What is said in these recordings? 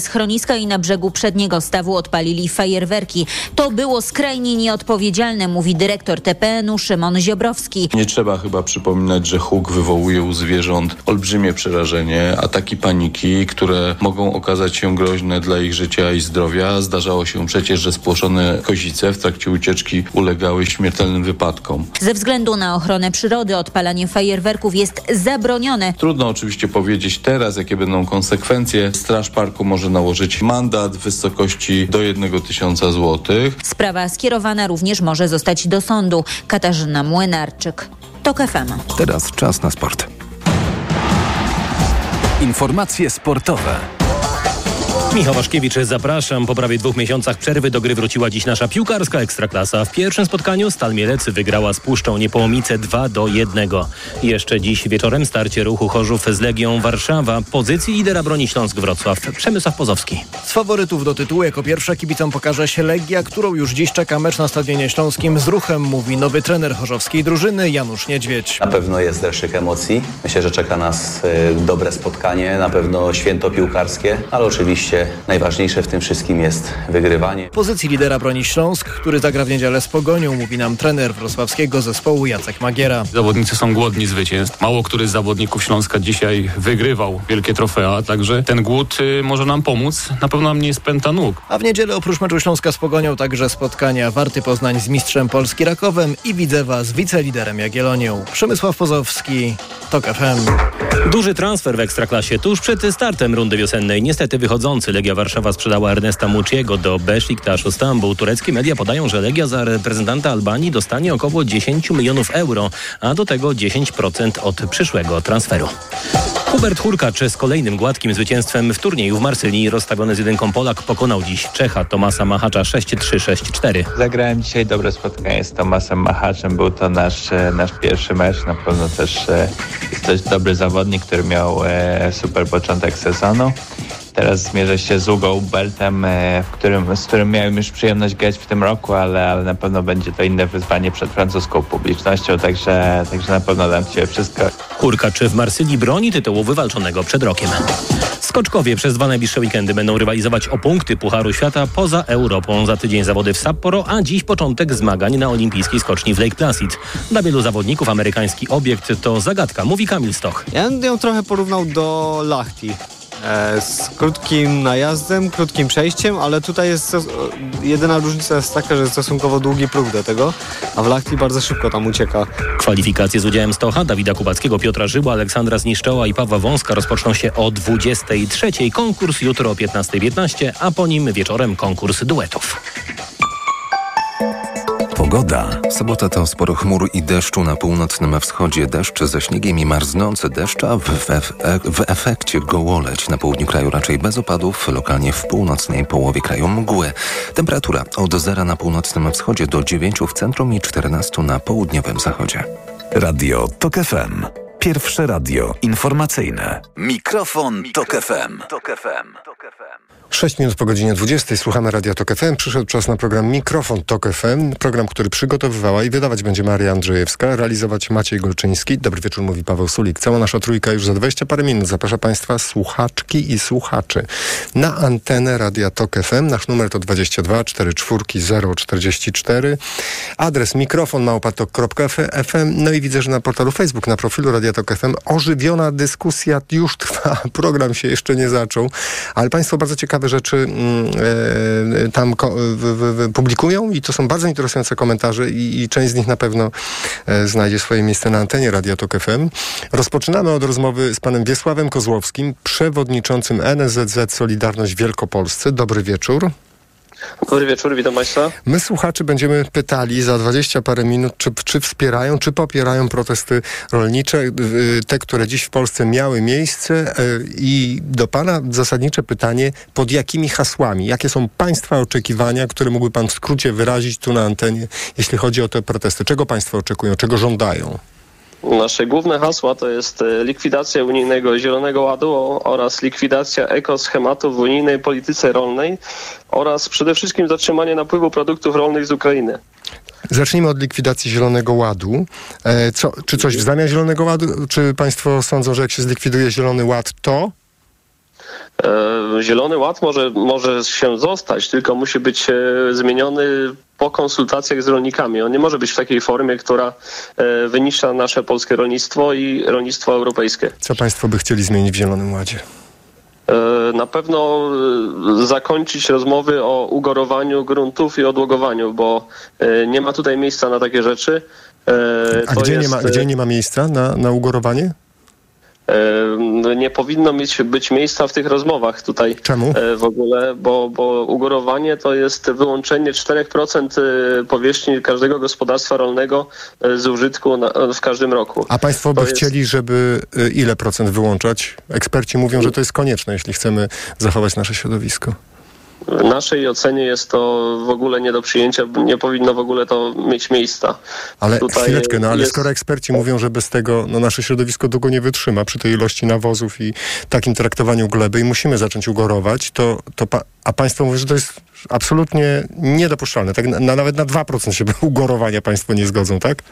schroniska i na brzegu przedniego stawu odpalili fajerwerki. To było skrajnie nieodpowiedzialne, mówi dyrektor TPN-u Szymon Ziobrowski. Nie trzeba chyba przypominać, że huk wywołuje u zwierząt olbrzymie przerażenie, ataki paniki, które mogą okazać się groźne dla ich życia i zdrowia. Zdarzało się przecież, że spłoszone kozice w trakcie ucieczki ulegały śmiertelnym wypadkom. Ze względu na ochronę przyrody odpalanie fajerwerków jest zabronione. Trudno oczywiście powiedzieć teraz, jakie będą konsekwencje. Straż Parku może nałożyć mandat w wysokości do 1 tysiąca złotych. Sprawa skierowana również może zostać do sądu. Katarzyna Młynarczyk. TOK FM. Teraz czas na sport. Informacje sportowe. Michał Waszkiewicz, zapraszam. Po prawie dwóch miesiącach przerwy do gry wróciła dziś nasza piłkarska ekstraklasa. W pierwszym spotkaniu Stal Mielec wygrała z Puszczą Niepołomice 2 do 1. Jeszcze dziś wieczorem starcie ruchu Chorzów z Legią Warszawa. Pozycji lidera broni Śląsk Wrocław. Przemysław Pozowski. Z faworytów do tytułu jako pierwsza kibicom pokaże się Legia, którą już dziś czeka mecz na Stadionie Śląskim z ruchem, mówi nowy trener chorzowskiej drużyny Janusz Niedźwiedź. Na pewno jest deszczyk emocji. Myślę, że czeka nas y, dobre spotkanie, na pewno święto piłkarskie, ale oczywiście najważniejsze w tym wszystkim jest wygrywanie. Pozycji lidera broni Śląsk, który zagra w niedzielę z Pogonią, mówi nam trener wrocławskiego zespołu Jacek Magiera. Zawodnicy są głodni zwycięstw. Mało który z zawodników Śląska dzisiaj wygrywał wielkie trofea, także ten głód y, może nam pomóc. Na pewno nam nie spęta nóg. A w niedzielę oprócz meczu Śląska z Pogonią także spotkania Warty Poznań z mistrzem Polski Rakowem i Widzewa z wiceliderem Jagiellonią. Przemysław Pozowski, TOK FM. Duży transfer w Ekstraklasie tuż przed startem rundy wiosennej. Niestety wychodzący Legia Warszawa sprzedała Ernesta Muciego do Besiktaszu Stambuł. Tureckie media podają, że Legia za reprezentanta Albanii dostanie około 10 milionów euro, a do tego 10% od przyszłego transferu. Hubert Hurkacz z kolejnym gładkim zwycięstwem w turnieju w Marsylii rozstawiony z jedynką Polak pokonał dziś Czecha Tomasa Machacza 6-3-6-4. Zagrałem dzisiaj dobre spotkanie z Tomasem Machaczem. Był to nasz, e, nasz pierwszy mecz. Na pewno też jest to dobry zawodnik, który miał e, super początek sezonu. Teraz zmierzę się z Ugą Beltem, e, w którym, z którym miałem już przyjemność grać w tym roku, ale, ale na pewno będzie to inne wyzwanie przed francuską publicznością, także, także na pewno dam Ci wszystko. Hurkacz w Marsylii broni tytułu wywalczonego przed rokiem. Skoczkowie przez dwa najbliższe weekendy będą rywalizować o punkty Pucharu Świata poza Europą. Za tydzień zawody w Sapporo, a dziś początek zmagań na olimpijskiej skoczni w Lake Placid. Dla wielu zawodników amerykański obiekt to zagadka, mówi Kamil Stoch. Ja bym ją trochę porównał do Lahti. E, z krótkim najazdem, krótkim przejściem, ale tutaj jest stos- jedyna różnica jest taka, że jest stosunkowo długi próg do tego, a w Lahti bardzo szybko tam ucieka. Kwalifikacje z udziałem Stocha, Dawida Kubackiego, Piotra Żyła, Aleksandra Zniszczoła i Pawła Wąska rozpoczną się o 23. Konkurs jutro o 15.15, a po nim wieczorem konkurs duetów. Pogoda. Sobota to sporo chmur i deszczu na północnym wschodzie. Deszcz ze śniegiem i marznący deszcz, a w, w, w efekcie gołoleć. Na południu kraju raczej bez opadów, lokalnie w północnej połowie kraju mgły. Temperatura od zera na północnym wschodzie do 9 w centrum i 14 na południowym zachodzie. Radio TOK FM. Pierwsze radio informacyjne. Mikrofon, Tok FM. 6 minut po godzinie 20 słuchamy Radia Tok FM. Przyszedł czas na program Mikrofon Tok FM. Program, który przygotowywała i wydawać będzie Maria Andrzejewska, realizować Maciej Golczyński. Dobry wieczór, mówi Paweł Sulik. Cała nasza trójka już za 20 parę minut zaprasza Państwa słuchaczki i słuchaczy na antenę Radia Tok FM. Nasz numer to 22 44 044. Adres mikrofon małpatok.fm. No i widzę, że na portalu Facebook, na profilu Radia Tok FM ożywiona dyskusja już trwa. Program się jeszcze nie zaczął, ale Państwo bardzo ciekawe rzeczy mm, e, tam w, w, publikują i to są bardzo interesujące komentarze i, i część z nich na pewno e, znajdzie swoje miejsce na antenie Radia Tok FM. Rozpoczynamy od rozmowy z panem Wiesławem Kozłowskim, przewodniczącym NSZZ Solidarność Wielkopolscy. Dobry wieczór. Dobry wieczór, witam Państwa. My słuchaczy będziemy pytali za 20 parę minut, czy, czy wspierają, czy popierają protesty rolnicze, y, te, które dziś w Polsce miały miejsce y, i do Pana zasadnicze pytanie, pod jakimi hasłami, jakie są Państwa oczekiwania, które mógłby Pan w skrócie wyrazić tu na antenie, jeśli chodzi o te protesty? Czego Państwo oczekują, czego żądają? Nasze główne hasła to jest e, likwidacja unijnego Zielonego Ładu oraz likwidacja ekoschematów w unijnej polityce rolnej oraz przede wszystkim zatrzymanie napływu produktów rolnych z Ukrainy. Zacznijmy od likwidacji Zielonego Ładu. E, co, czy coś w zamian Zielonego Ładu? Czy Państwo sądzą, że jak się zlikwiduje Zielony Ład, to Zielony Ład może, może się zostać, tylko musi być e, zmieniony po konsultacjach z rolnikami. On nie może być w takiej formie, która e, wyniszcza nasze polskie rolnictwo i rolnictwo europejskie. Co państwo by chcieli zmienić w Zielonym Ładzie? E, Na pewno e, zakończyć rozmowy o ugorowaniu gruntów i odłogowaniu, bo e, nie ma tutaj miejsca na takie rzeczy. E, A to gdzie, nie jest, ma, e, gdzie nie ma miejsca na, na ugorowanie? E, Nie powinno mieć, być miejsca w tych rozmowach tutaj Czemu? e, w ogóle, bo, bo ugorowanie to jest wyłączenie 4% e, powierzchni każdego gospodarstwa rolnego e, z użytku na, w każdym roku. A państwo by To jest- chcieli, żeby y, ile procent wyłączać? Eksperci mówią, że to jest konieczne, jeśli chcemy zachować nasze środowisko. W naszej ocenie jest to w ogóle nie do przyjęcia, nie powinno w ogóle to mieć miejsca. Ale Tutaj chwileczkę, no ale jest- skoro eksperci mówią, że bez tego no, nasze środowisko długo nie wytrzyma przy tej ilości nawozów i takim traktowaniu gleby i musimy zacząć ugorować, to, to pa, a państwo mówią, że to jest absolutnie niedopuszczalne. Tak na, nawet na 2% się ugorowania państwo nie zgodzą, tak?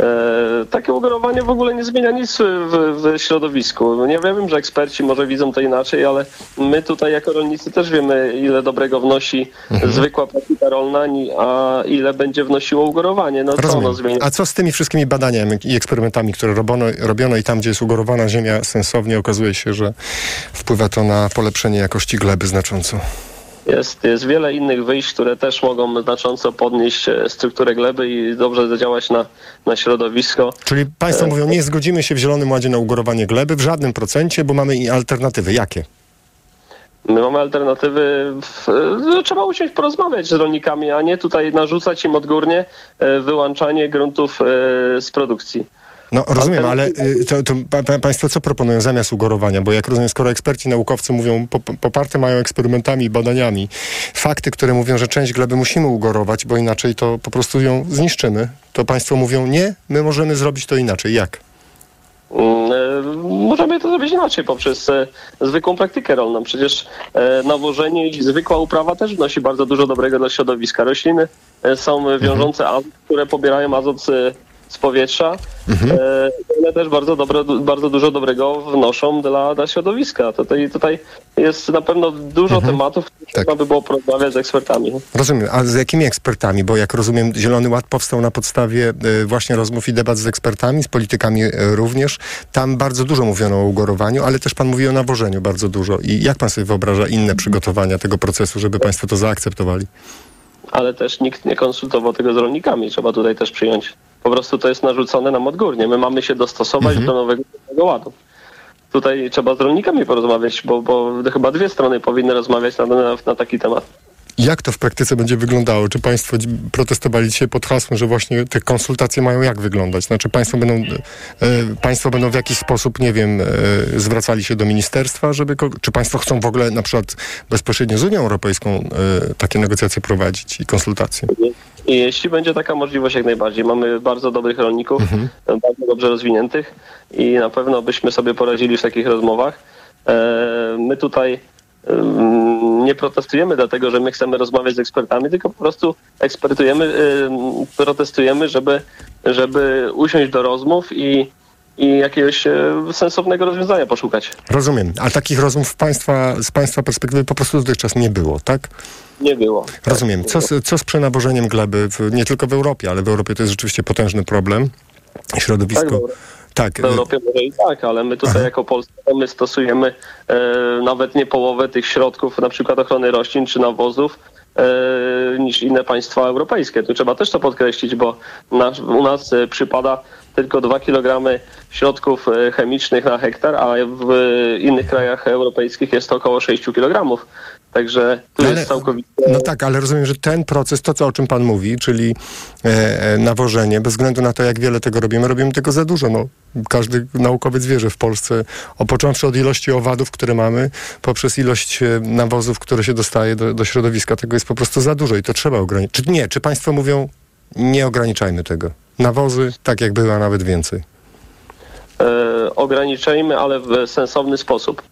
E, takie ugorowanie w ogóle nie zmienia nic w, w środowisku. No Nie wiem, że eksperci może widzą to inaczej, ale my tutaj jako rolnicy też wiemy, ile dobrego wnosi Mhm. zwykła praktyka rolna, a ile będzie wnosiło ugorowanie. No co ono Rozumiem. zmienia? A co z tymi wszystkimi badaniami i eksperymentami, które robiono, robiono i tam, gdzie jest ugorowana ziemia sensownie, okazuje się, że wpływa to na polepszenie jakości gleby znacząco. Jest, jest wiele innych wyjść, które też mogą znacząco podnieść e, strukturę gleby i dobrze zadziałać na, na środowisko. Czyli państwo mówią, nie zgodzimy się w Zielonym Ładzie na ugorowanie gleby w żadnym procencie, bo mamy i alternatywy. Jakie? My mamy alternatywy. W, no, trzeba usiąść porozmawiać z rolnikami, a nie tutaj narzucać im odgórnie e, wyłączanie gruntów e, z produkcji. No rozumiem, ale y, to, to pa, pa, państwo co proponują zamiast ugorowania? Bo jak rozumiem, skoro eksperci naukowcy mówią, po, poparte mają eksperymentami i badaniami, fakty, które mówią, że część gleby musimy ugorować, bo inaczej to po prostu ją zniszczymy, to państwo mówią, nie, my możemy zrobić to inaczej. Jak? Mm, e, Możemy to zrobić inaczej poprzez e, zwykłą praktykę rolną. Przecież e, nawożenie i zwykła uprawa też wnosi bardzo dużo dobrego dla środowiska. Rośliny są wiążące azot, które pobierają azot z, z powietrza. E, One też bardzo, dobre, bardzo dużo dobrego wnoszą dla, dla środowiska. Tutaj, tutaj jest na pewno dużo tematów, które trzeba by było porozmawiać z ekspertami. Rozumiem, a z jakimi ekspertami? Bo jak rozumiem, Zielony Ład powstał na podstawie y, właśnie rozmów i debat z ekspertami, z politykami y, również. Tam bardzo dużo mówiono o ugorowaniu, ale też pan mówi o nawożeniu bardzo dużo. I jak pan sobie wyobraża inne przygotowania tego procesu, żeby państwo to zaakceptowali? ale też nikt nie konsultował tego z rolnikami. Trzeba tutaj też przyjąć. Po prostu to jest narzucone nam odgórnie. My mamy się dostosować do nowego Zielonego ładu. Tutaj trzeba z rolnikami porozmawiać, bo, bo chyba dwie strony powinny rozmawiać na, na, na taki temat. Jak to w praktyce będzie wyglądało? Czy państwo protestowali dzisiaj pod hasłem, że właśnie te konsultacje mają jak wyglądać? Znaczy państwo będą, e, państwo będą w jakiś sposób, nie wiem, e, zwracali się do ministerstwa, żeby, czy państwo chcą w ogóle na przykład bezpośrednio z Unią Europejską e, takie negocjacje prowadzić i konsultacje? I jeśli będzie taka możliwość, jak najbardziej. Mamy bardzo dobrych rolników, bardzo dobrze rozwiniętych i na pewno byśmy sobie poradzili w takich rozmowach. E, My tutaj em, nie protestujemy dlatego, że my chcemy rozmawiać z ekspertami, tylko po prostu ekspertujemy, em, protestujemy, żeby, żeby usiąść do rozmów i, i jakiegoś e, sensownego rozwiązania poszukać. Rozumiem. A takich rozmów państwa, z państwa perspektywy po prostu dotychczas nie było, tak? Nie było. Rozumiem. Co z, co z przenawożeniem gleby, w, nie tylko w Europie, ale w Europie to jest rzeczywiście potężny problem. Środowisko. Tak. Tak. W Europie może i tak, ale my tutaj jako Polska my stosujemy e, nawet nie połowę tych środków, na przykład ochrony roślin czy nawozów, niż inne państwa europejskie. Tu trzeba też to podkreślić, bo nasz, u nas e, przypada tylko 2 kg środków e, chemicznych na hektar, a w innych krajach europejskich jest to około 6 kg. Także tu Ale- jest całkowicie... No tak, ale rozumiem, że ten proces, to co, o czym pan mówi, czyli e, e, nawożenie, bez względu na to, jak wiele tego robimy, robimy tego za dużo. No, każdy naukowiec wie, że w Polsce, o począwszy od ilości owadów, które mamy, poprzez ilość e, nawozów, które się dostaje do, do środowiska, tego jest po prostu za dużo i to trzeba ograniczyć. Czy nie? Czy państwo mówią, nie ograniczajmy tego? Nawozy, tak jak była, nawet więcej. e, ograniczajmy, ale w sensowny sposób.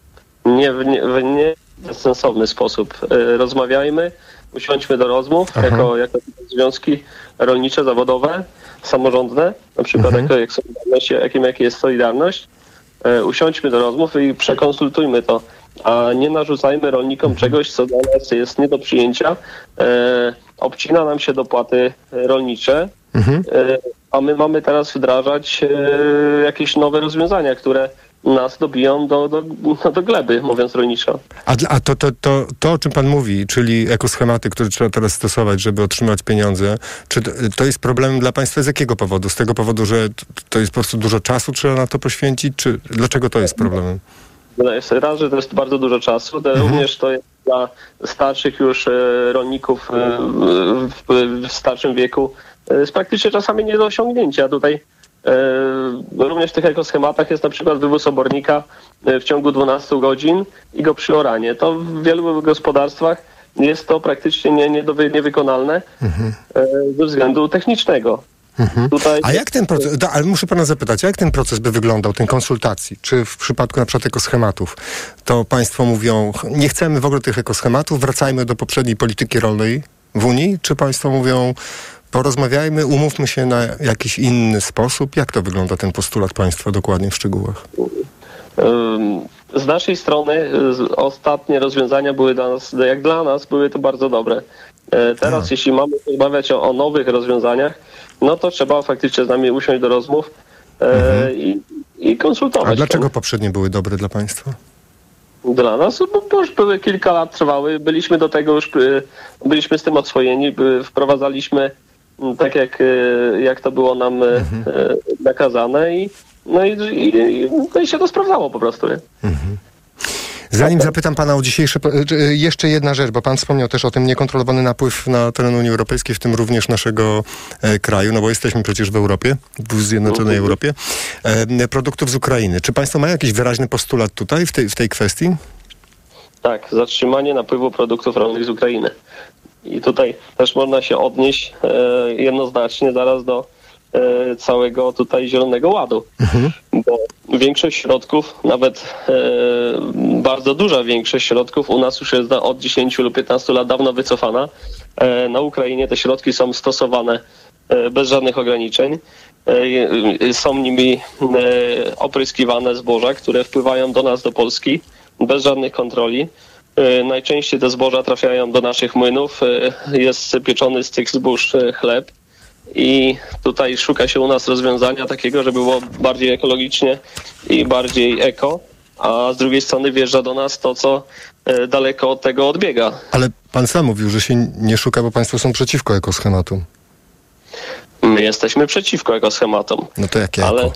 Nie w, nie, w sensowny sposób. E, rozmawiajmy, usiądźmy do rozmów Aha. jako, jako związki rolnicze, zawodowe, samorządne, na przykład Mhm. jako, jak Solidarność, jakim, jakie jest Solidarność. E, usiądźmy do rozmów i przekonsultujmy to a nie narzucajmy rolnikom czegoś, co dla nas jest nie do przyjęcia. E, obcina nam się dopłaty rolnicze, Mhm. a my mamy teraz wdrażać jakieś nowe rozwiązania, które nas dobiją do, do, no, do gleby, mówiąc rolniczo. A, a to, to, to, to, o czym pan mówi, czyli ekoschematy, które trzeba teraz stosować, żeby otrzymać pieniądze, czy to, to jest problemem dla państwa z jakiego powodu? Z tego powodu, że to jest po prostu dużo czasu trzeba na to poświęcić, czy dlaczego to jest problemem? Sobie raz, że to jest bardzo dużo czasu. To Również to jest dla starszych już e, rolników e, w, w starszym wieku e, jest praktycznie czasami nie do osiągnięcia. Tutaj również w tych ekoschematach jest na przykład wywóz obornika e, w ciągu 12 godzin i go przyoranie. To w wielu gospodarstwach jest to praktycznie nie, nie niewykonalne e, ze względu technicznego. Tutaj A jak ten proces, da, ale muszę pana zapytać, jak ten proces by wyglądał, ten konsultacji? Czy w przypadku na przykład ekoschematów, to państwo mówią, nie chcemy w ogóle tych ekoschematów, wracajmy do poprzedniej polityki rolnej w Unii? Czy państwo mówią, porozmawiajmy, umówmy się na jakiś inny sposób? Jak to wygląda ten postulat państwa dokładnie w szczegółach? Z naszej strony y, ostatnie rozwiązania były dla nas, jak dla nas, były to bardzo dobre. E, Teraz, jeśli mamy rozmawiać o, o nowych rozwiązaniach, no to trzeba faktycznie z nami usiąść do rozmów e, i, i konsultować. A dlaczego to. poprzednie były dobre dla państwa? Dla nas, bo, już były kilka lat trwały, byliśmy do tego już, y, byliśmy z tym oswojeni, y, wprowadzaliśmy tak jak, y, jak to było nam y, y, nakazane i no i, i, no i się to sprawdzało po prostu. Nie? Zanim zapytam pana o dzisiejsze, jeszcze jedna rzecz, bo pan wspomniał też o tym niekontrolowany napływ na teren Unii Europejskiej, w tym również naszego e, kraju, no bo jesteśmy przecież w Europie, w Zjednoczonej Europie, e, produktów z Ukrainy. Czy państwo mają jakiś wyraźny postulat tutaj, w tej, w tej kwestii? Tak, zatrzymanie napływu produktów rolnych z Ukrainy. I tutaj też można się odnieść e, jednoznacznie zaraz do e, całego tutaj Zielonego Ładu, bo większość środków, nawet e, bardzo duża większość środków u nas już jest od 10 lub 15 lat dawno wycofana. Na Ukrainie te środki są stosowane bez żadnych ograniczeń. Są nimi opryskiwane zboża, które wpływają do nas, do Polski, bez żadnych kontroli. E, Najczęściej te zboża trafiają do naszych młynów. E, Jest pieczony z tych zbóż e, chleb. I tutaj szuka się u nas rozwiązania takiego, żeby było bardziej ekologicznie i bardziej eko, a z drugiej strony wjeżdża do nas to, co daleko od tego odbiega. Ale pan sam mówił, że się nie szuka, bo państwo są przeciwko ekoschematom. My jesteśmy przeciwko ekoschematom. No to jakie Ale,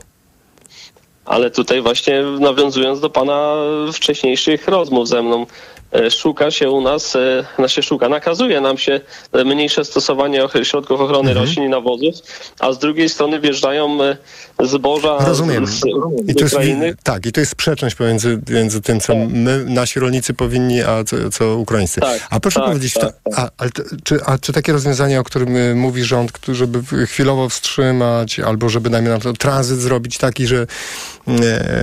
ale tutaj właśnie nawiązując do pana wcześniejszych rozmów ze mną, szuka się u nas, e, znaczy szuka, nakazuje nam się e, mniejsze stosowanie środków ochrony Mhm. roślin i nawozów, a z drugiej strony wjeżdżają e, zboża Rozumiem. z, z, I to jest, tak, i to jest sprzeczność pomiędzy, między tym, co my, nasi rolnicy powinni, a co, co Ukraińcy. Tak, a proszę tak, powiedzieć, tak, to, a, to, czy, a czy takie rozwiązania, o którym mówi rząd, żeby chwilowo wstrzymać, albo żeby najmniej na przykład tranzyt zrobić taki, że e,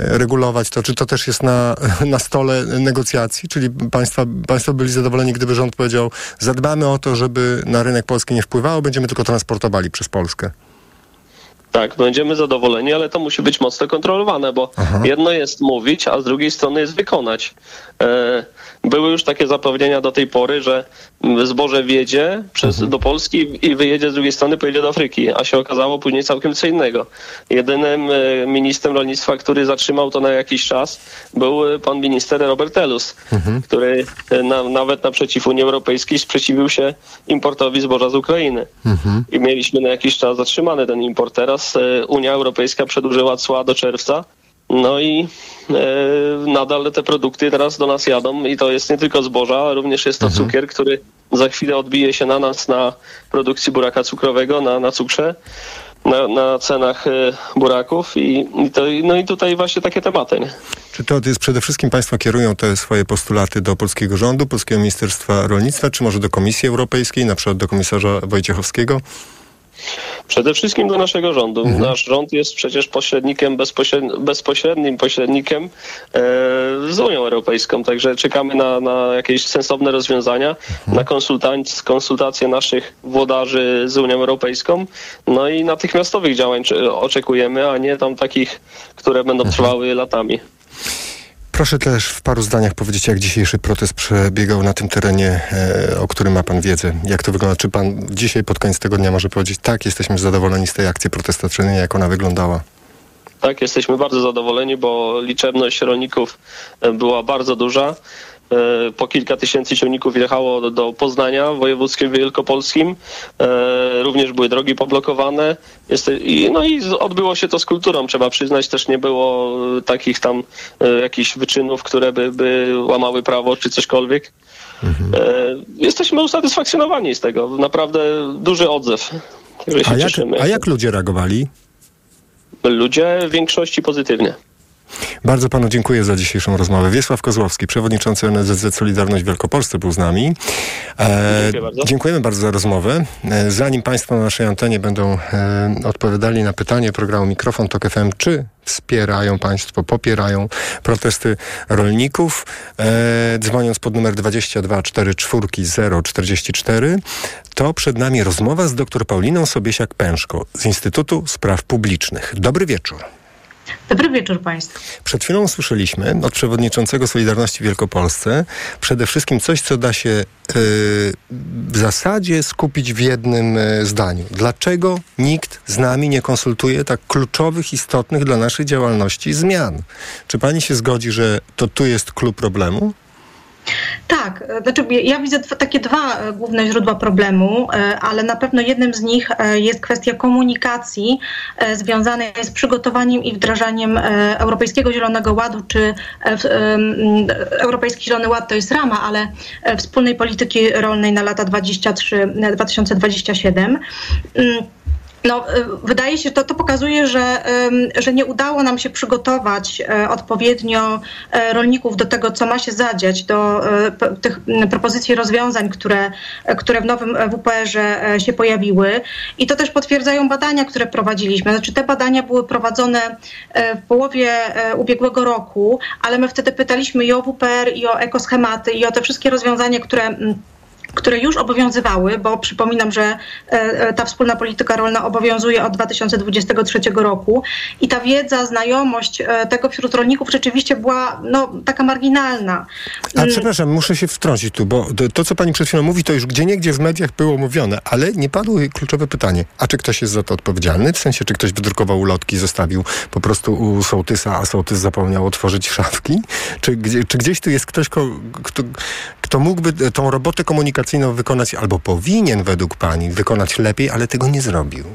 regulować to, czy to też jest na, na stole negocjacji? Czyli państwa, państwo byli zadowoleni, gdyby rząd powiedział, zadbamy o to, żeby na rynek polski nie wpływało, będziemy tylko transportowali przez Polskę. Tak, będziemy zadowoleni, ale to musi być mocno kontrolowane, bo jedno jest mówić, a z drugiej strony jest wykonać. E, były już takie zapewnienia do tej pory, że zboże wjedzie przez, do Polski i wyjedzie z drugiej strony, pojedzie do Afryki, a się okazało później całkiem co innego. Jedynym e, ministrem rolnictwa, który zatrzymał to na jakiś czas, był pan minister Robert Telus, który e, na, nawet naprzeciw Unii Europejskiej sprzeciwił się importowi zboża z Ukrainy i mieliśmy na jakiś czas zatrzymany ten import. Teraz e, Unia Europejska przedłużyła cła do czerwca. No i e, nadal te produkty teraz do nas jadą i to jest nie tylko zboża, ale również jest to cukier, który za chwilę odbije się na nas na produkcji buraka cukrowego, na, na cukrze, na, na cenach e, buraków i, i to, no i tutaj właśnie takie tematy. Nie? Czy to jest przede wszystkim państwo kierują te swoje postulaty do polskiego rządu, polskiego Ministerstwa Rolnictwa, czy może do Komisji Europejskiej, na przykład do komisarza Wojciechowskiego? Przede wszystkim do naszego rządu. Nasz rząd jest przecież pośrednikiem, bezpośrednim, bezpośrednim pośrednikiem e, z Unią Europejską, także czekamy na, na jakieś sensowne rozwiązania, na konsultac- konsultacje naszych włodarzy z Unią Europejską, no i natychmiastowych działań oczekujemy, a nie tam takich, które będą trwały latami. Proszę też w paru zdaniach powiedzieć, jak dzisiejszy protest przebiegał na tym terenie, e, o którym ma pan wiedzę. Jak to wygląda? Czy pan dzisiaj pod koniec tego dnia może powiedzieć, tak, jesteśmy zadowoleni z tej akcji protestacyjnej, jak ona wyglądała? Tak, jesteśmy bardzo zadowoleni, bo liczebność rolników e, była bardzo duża. E, po kilka tysięcy ciągników jechało do, do Poznania w województwie wielkopolskim. E, również były drogi poblokowane. No i odbyło się to z kulturą, trzeba przyznać. Też nie było takich tam jakichś wyczynów, które by, by łamały prawo czy cośkolwiek. Mhm. Jesteśmy usatysfakcjonowani z tego. Naprawdę duży odzew. A jak, a jak ludzie reagowali? ludzie w większości pozytywnie. Bardzo panu dziękuję za dzisiejszą rozmowę. Wiesław Kozłowski, przewodniczący NZZ Solidarność Wielkopolscy był z nami. E, bardzo. Dziękujemy bardzo za rozmowę. E, zanim państwo na naszej antenie będą e, odpowiadali na pytanie programu Mikrofon Tok FM, czy wspierają państwo, popierają protesty rolników, e, dzwoniąc pod numer 2244044, to przed nami rozmowa z dr Pauliną Sobiesiak-Pęszko z Instytutu Spraw Publicznych. Dobry wieczór. Dobry wieczór Państwu. Przed chwilą usłyszeliśmy od przewodniczącego Solidarności Wielkopolsce przede wszystkim coś, co da się yy, w zasadzie skupić w jednym yy, zdaniu. Dlaczego nikt z nami nie konsultuje tak kluczowych, istotnych dla naszej działalności zmian? Czy pani się zgodzi, że to tu jest klucz problemu? Tak, e, znaczy ja widzę takie dwa e, główne źródła problemu, e, ale na pewno jednym z nich jest kwestia komunikacji związanej z przygotowaniem i wdrażaniem Europejskiego Zielonego Ładu, czy Europejski Zielony Ład to jest rama, ale wspólnej polityki rolnej na lata 23-2027. No, y, wydaje się, to, to pokazuje, że, że nie udało nam się przygotować e, odpowiednio e, rolników do tego, co ma się zadziać, do tych propozycji rozwiązań, które, które w nowym WPR-ze się pojawiły. I to też potwierdzają badania, które prowadziliśmy. Znaczy, te badania były prowadzone w połowie ubiegłego roku, ale my wtedy pytaliśmy i o WPR, i o ekoschematy, i o te wszystkie rozwiązania, które które już obowiązywały, bo przypominam, że e, e, ta wspólna polityka rolna obowiązuje od 2023 roku i ta wiedza, znajomość e, tego wśród rolników rzeczywiście była no, taka marginalna. A mm. przepraszam, muszę się wtrącić tu, bo to, co pani przed chwilą mówi, to już gdzie niegdzie w mediach było mówione, ale nie padło kluczowe pytanie. A czy ktoś jest za to odpowiedzialny? W sensie, czy ktoś wydrukował ulotki, zostawił po prostu u sołtysa, a sołtys zapomniał otworzyć szafki? Czy, czy gdzieś tu jest ktoś, kto, kto mógłby tą robotę komunikacyjną wykonać, albo powinien według pani wykonać lepiej, ale tego nie zrobił?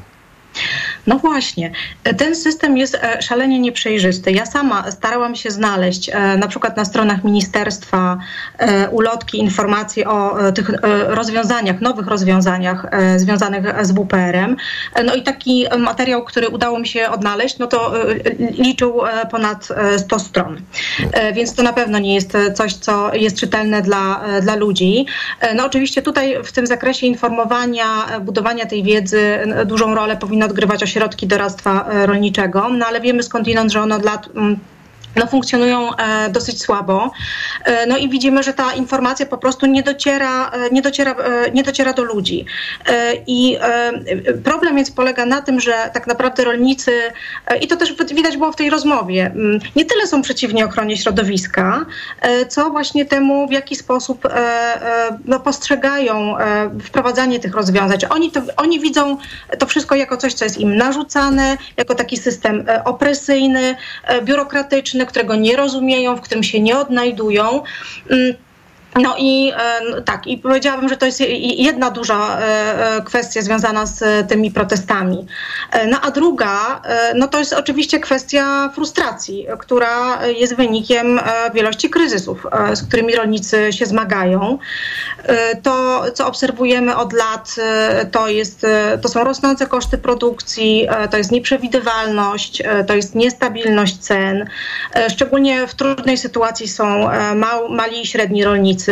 No właśnie, ten system jest e, szalenie nieprzejrzysty. Ja sama starałam się znaleźć e, na przykład na stronach ministerstwa e, ulotki, informacje o tych rozwiązaniach, nowych rozwiązaniach związanych z WPR-em. No i taki materiał, który udało mi się odnaleźć, no to liczył ponad 100 stron. Więc to na pewno nie jest coś, co jest czytelne dla, dla ludzi. No oczywiście tutaj w tym zakresie informowania, budowania tej wiedzy dużą rolę powinno odgrywać ośrodki doradztwa e, rolniczego, no ale wiemy skądinąd, że ono od lat mm, no, funkcjonują e, dosyć słabo. E, no i widzimy, że ta informacja po prostu nie dociera, e, nie dociera, nie dociera do ludzi. I problem więc polega na tym, że tak naprawdę rolnicy, i to też widać było w tej rozmowie, nie tyle są przeciwni ochronie środowiska, co właśnie temu, w jaki sposób no, postrzegają wprowadzanie tych rozwiązań. Oni, to, oni widzą to wszystko jako coś, co jest im narzucane, jako taki system opresyjny, biurokratyczny, którego nie rozumieją, w którym się nie odnajdują. No i e, tak, i powiedziałabym, że to jest jedna duża e, e, kwestia związana z tymi protestami. No a druga, no to jest oczywiście kwestia frustracji, która jest wynikiem wielości kryzysów, z którymi rolnicy się zmagają. To, co obserwujemy od lat, to, jest, to są rosnące koszty produkcji, to jest nieprzewidywalność, to jest niestabilność cen. Szczególnie w trudnej sytuacji są mali i średni rolnicy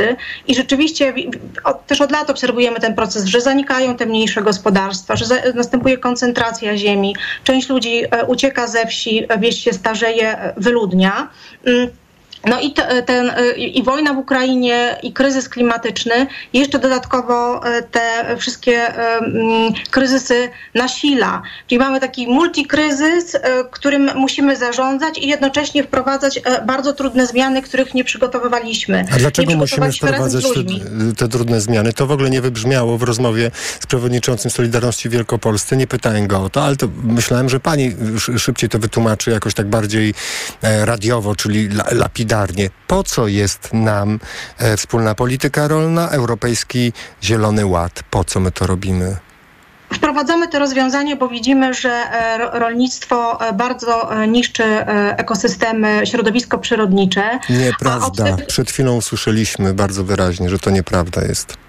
i rzeczywiście też od lat obserwujemy ten proces, że zanikają te mniejsze gospodarstwa, że następuje koncentracja ziemi, część ludzi e, ucieka ze wsi, wieś się starzeje, e, wyludnia. Mm, No i te, ten, i wojna w Ukrainie, i kryzys klimatyczny, i jeszcze dodatkowo e, te wszystkie um, kryzysy nasila. Czyli mamy taki multikryzys, e, którym musimy zarządzać i jednocześnie wprowadzać bardzo trudne zmiany, których nie przygotowywaliśmy. A dlaczego musimy wprowadzać te, te, trudne zmiany? To w ogóle nie wybrzmiało w rozmowie z przewodniczącym Solidarności Wielkopolscy. Nie pytałem go o to, ale to myślałem, że pani szybciej to wytłumaczy jakoś tak bardziej radiowo, czyli lapidarnie Po co jest nam e, wspólna polityka rolna, Europejski Zielony Ład? Po co my to robimy? Wprowadzamy te rozwiązania, bo widzimy, że e, rolnictwo e, bardzo e, niszczy ekosystemy, środowisko przyrodnicze. Nieprawda. Przed chwilą usłyszeliśmy bardzo wyraźnie, że to nieprawda jest.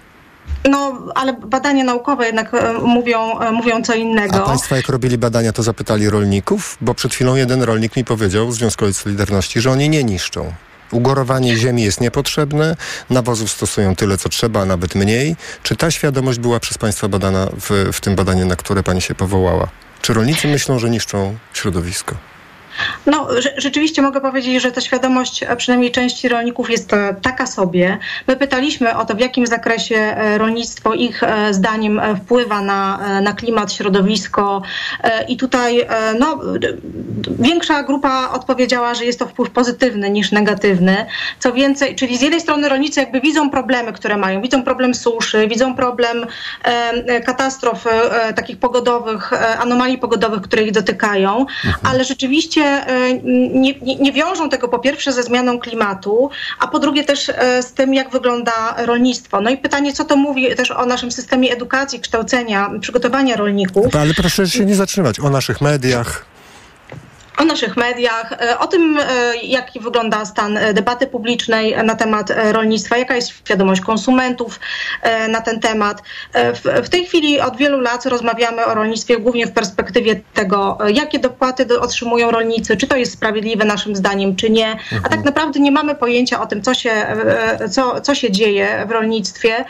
No, ale badania naukowe jednak mówią, mówią co innego. A państwo jak robili badania, to zapytali rolników? Bo przed chwilą jeden rolnik mi powiedział, Związkowej Solidarności, że oni nie niszczą. Ugorowanie ziemi jest niepotrzebne, nawozów stosują tyle, co trzeba, a nawet mniej. Czy ta świadomość była przez Państwa badana w, w tym badaniu, na które Pani się powołała? Czy rolnicy myślą, że niszczą środowisko? No, rzeczywiście mogę powiedzieć, że ta świadomość przynajmniej części rolników jest e, taka sobie. My pytaliśmy o to, w jakim zakresie e, rolnictwo ich e, zdaniem wpływa na, na klimat, środowisko i tutaj no, większa grupa odpowiedziała, że jest to wpływ pozytywny niż negatywny. Co więcej, czyli z jednej strony rolnicy jakby widzą problemy, które mają, widzą problem suszy, widzą problem katastrof takich pogodowych, anomalii pogodowych, które ich dotykają, mhm. ale rzeczywiście Nie, nie, nie, wiążą tego po pierwsze ze zmianą klimatu, a po drugie też e, z tym, jak wygląda rolnictwo. No i pytanie, co to mówi też o naszym systemie edukacji, kształcenia, przygotowania rolników. Ale proszę się nie zatrzymać o naszych mediach o naszych mediach, e, o tym, e, jak wygląda stan e, debaty publicznej na temat rolnictwa, jaka jest świadomość konsumentów na ten temat. W, w tej chwili od wielu lat rozmawiamy o rolnictwie głównie w perspektywie tego, jakie dopłaty otrzymują rolnicy, czy to jest sprawiedliwe naszym zdaniem, czy nie. A tak mhm. naprawdę nie mamy pojęcia o tym, co się, co, co się dzieje w rolnictwie.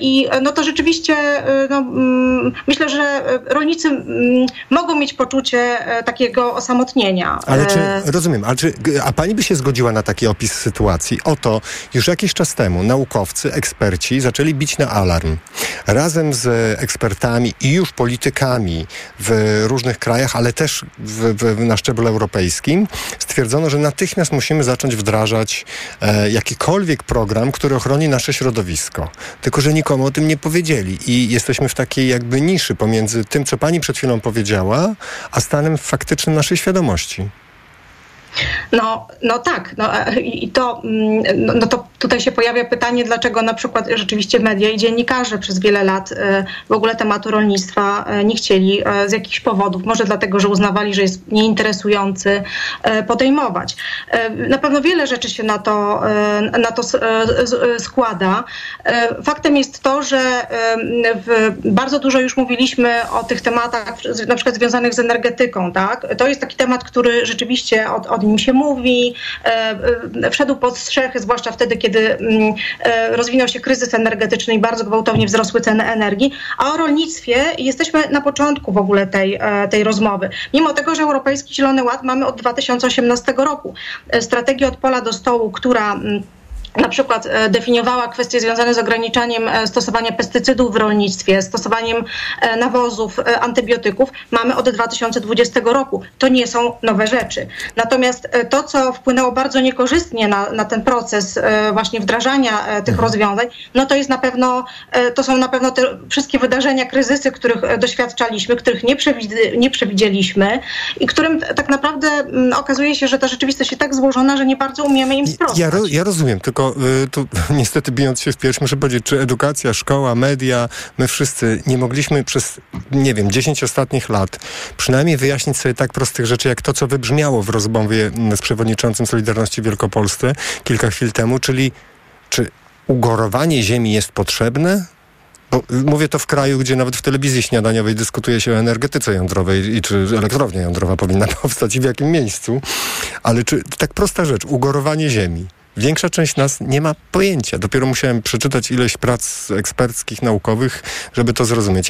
I no to rzeczywiście no, mm, myślę, że rolnicy mm, mogą mieć poczucie takiego osamotnienia ale czy, e, rozumiem, ale czy, a pani by się zgodziła na taki opis sytuacji? Oto już jakiś czas temu naukowcy, eksperci zaczęli bić na alarm. Razem z ekspertami i już politykami w różnych krajach, ale też w, w, na szczeblu europejskim stwierdzono, że natychmiast musimy zacząć wdrażać e, jakikolwiek program, który ochroni nasze środowisko. Tylko, że nikomu o tym nie powiedzieli i jesteśmy w takiej jakby niszy pomiędzy tym, co pani przed chwilą powiedziała, a stanem faktycznym naszej świadomości świadomości. No, no tak, no, e, i to, mm, no, no, to tutaj się pojawia pytanie, dlaczego na przykład rzeczywiście media i dziennikarze przez wiele lat e, w ogóle tematu rolnictwa e, nie chcieli z jakichś powodów, może dlatego, że uznawali, że jest nieinteresujący podejmować. Na pewno wiele rzeczy się na to, na to składa. Faktem jest to, że bardzo dużo już mówiliśmy o tych tematach na przykład związanych z energetyką, tak? To jest taki temat, który rzeczywiście od, od nim się mówi, e, e, wszedł pod strzechy, zwłaszcza wtedy, kiedy mm, e, rozwinął się kryzys energetyczny i bardzo gwałtownie wzrosły ceny energii, a o rolnictwie jesteśmy na początku w ogóle tej, tej rozmowy. Mimo tego, że Europejski Zielony Ład mamy od 2018 roku. Strategię od pola do stołu, która mm, na przykład e, definiowała kwestie związane z ograniczaniem e, stosowania pestycydów w rolnictwie, stosowaniem e, nawozów, antybiotyków, mamy od 2020 roku. To nie są nowe rzeczy. Natomiast to, co wpłynęło bardzo niekorzystnie na, na ten proces właśnie wdrażania tych mhm. rozwiązań, no to jest na pewno, to są na pewno te wszystkie wydarzenia, kryzysy, których doświadczaliśmy, których nie, nie przewidzieliśmy i którym tak naprawdę mm, okazuje się, że ta rzeczywistość jest tak złożona, że nie bardzo umiemy im sprostać. Ja, ja rozumiem, tylko y, tu niestety bijąc się w pierś, muszę powiedzieć, czy edukacja, szkoła, media, my wszyscy nie mogliśmy przez, nie wiem, 10 ostatnich lat przynajmniej wyjaśnić sobie tak prostych rzeczy, jak to, co wybrzmiało w rozmowie z przewodniczącym Solidarności Wielkopolscy kilka chwil temu, czyli czy ugorowanie ziemi jest potrzebne? Bo mówię to w kraju, gdzie nawet w telewizji śniadaniowej dyskutuje się o energetyce jądrowej i czy elektrownia jądrowa powinna powstać i w jakim miejscu. Ale czy tak prosta rzecz, ugorowanie ziemi. Większa część nas nie ma pojęcia. Dopiero musiałem przeczytać ileś prac eksperckich, naukowych, żeby to zrozumieć.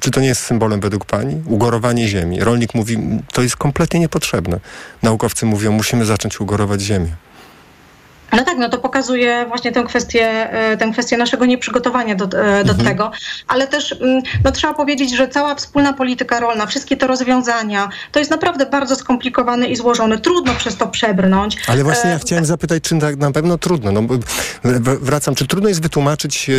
Czy to nie jest symbolem według Pani? Ugorowanie ziemi. Rolnik mówi, to jest kompletnie niepotrzebne. Naukowcy mówią, musimy zacząć ugorować ziemię. No tak, no to pokazuje właśnie tę kwestię, e, tę kwestię naszego nieprzygotowania do, e, do mhm. tego, ale też mm, no, trzeba powiedzieć, że cała wspólna polityka rolna, wszystkie te rozwiązania, to jest naprawdę bardzo skomplikowane i złożone. Trudno przez to przebrnąć. Ale właśnie ja e, chciałem zapytać, czy tak na pewno trudno, no wracam, czy trudno jest wytłumaczyć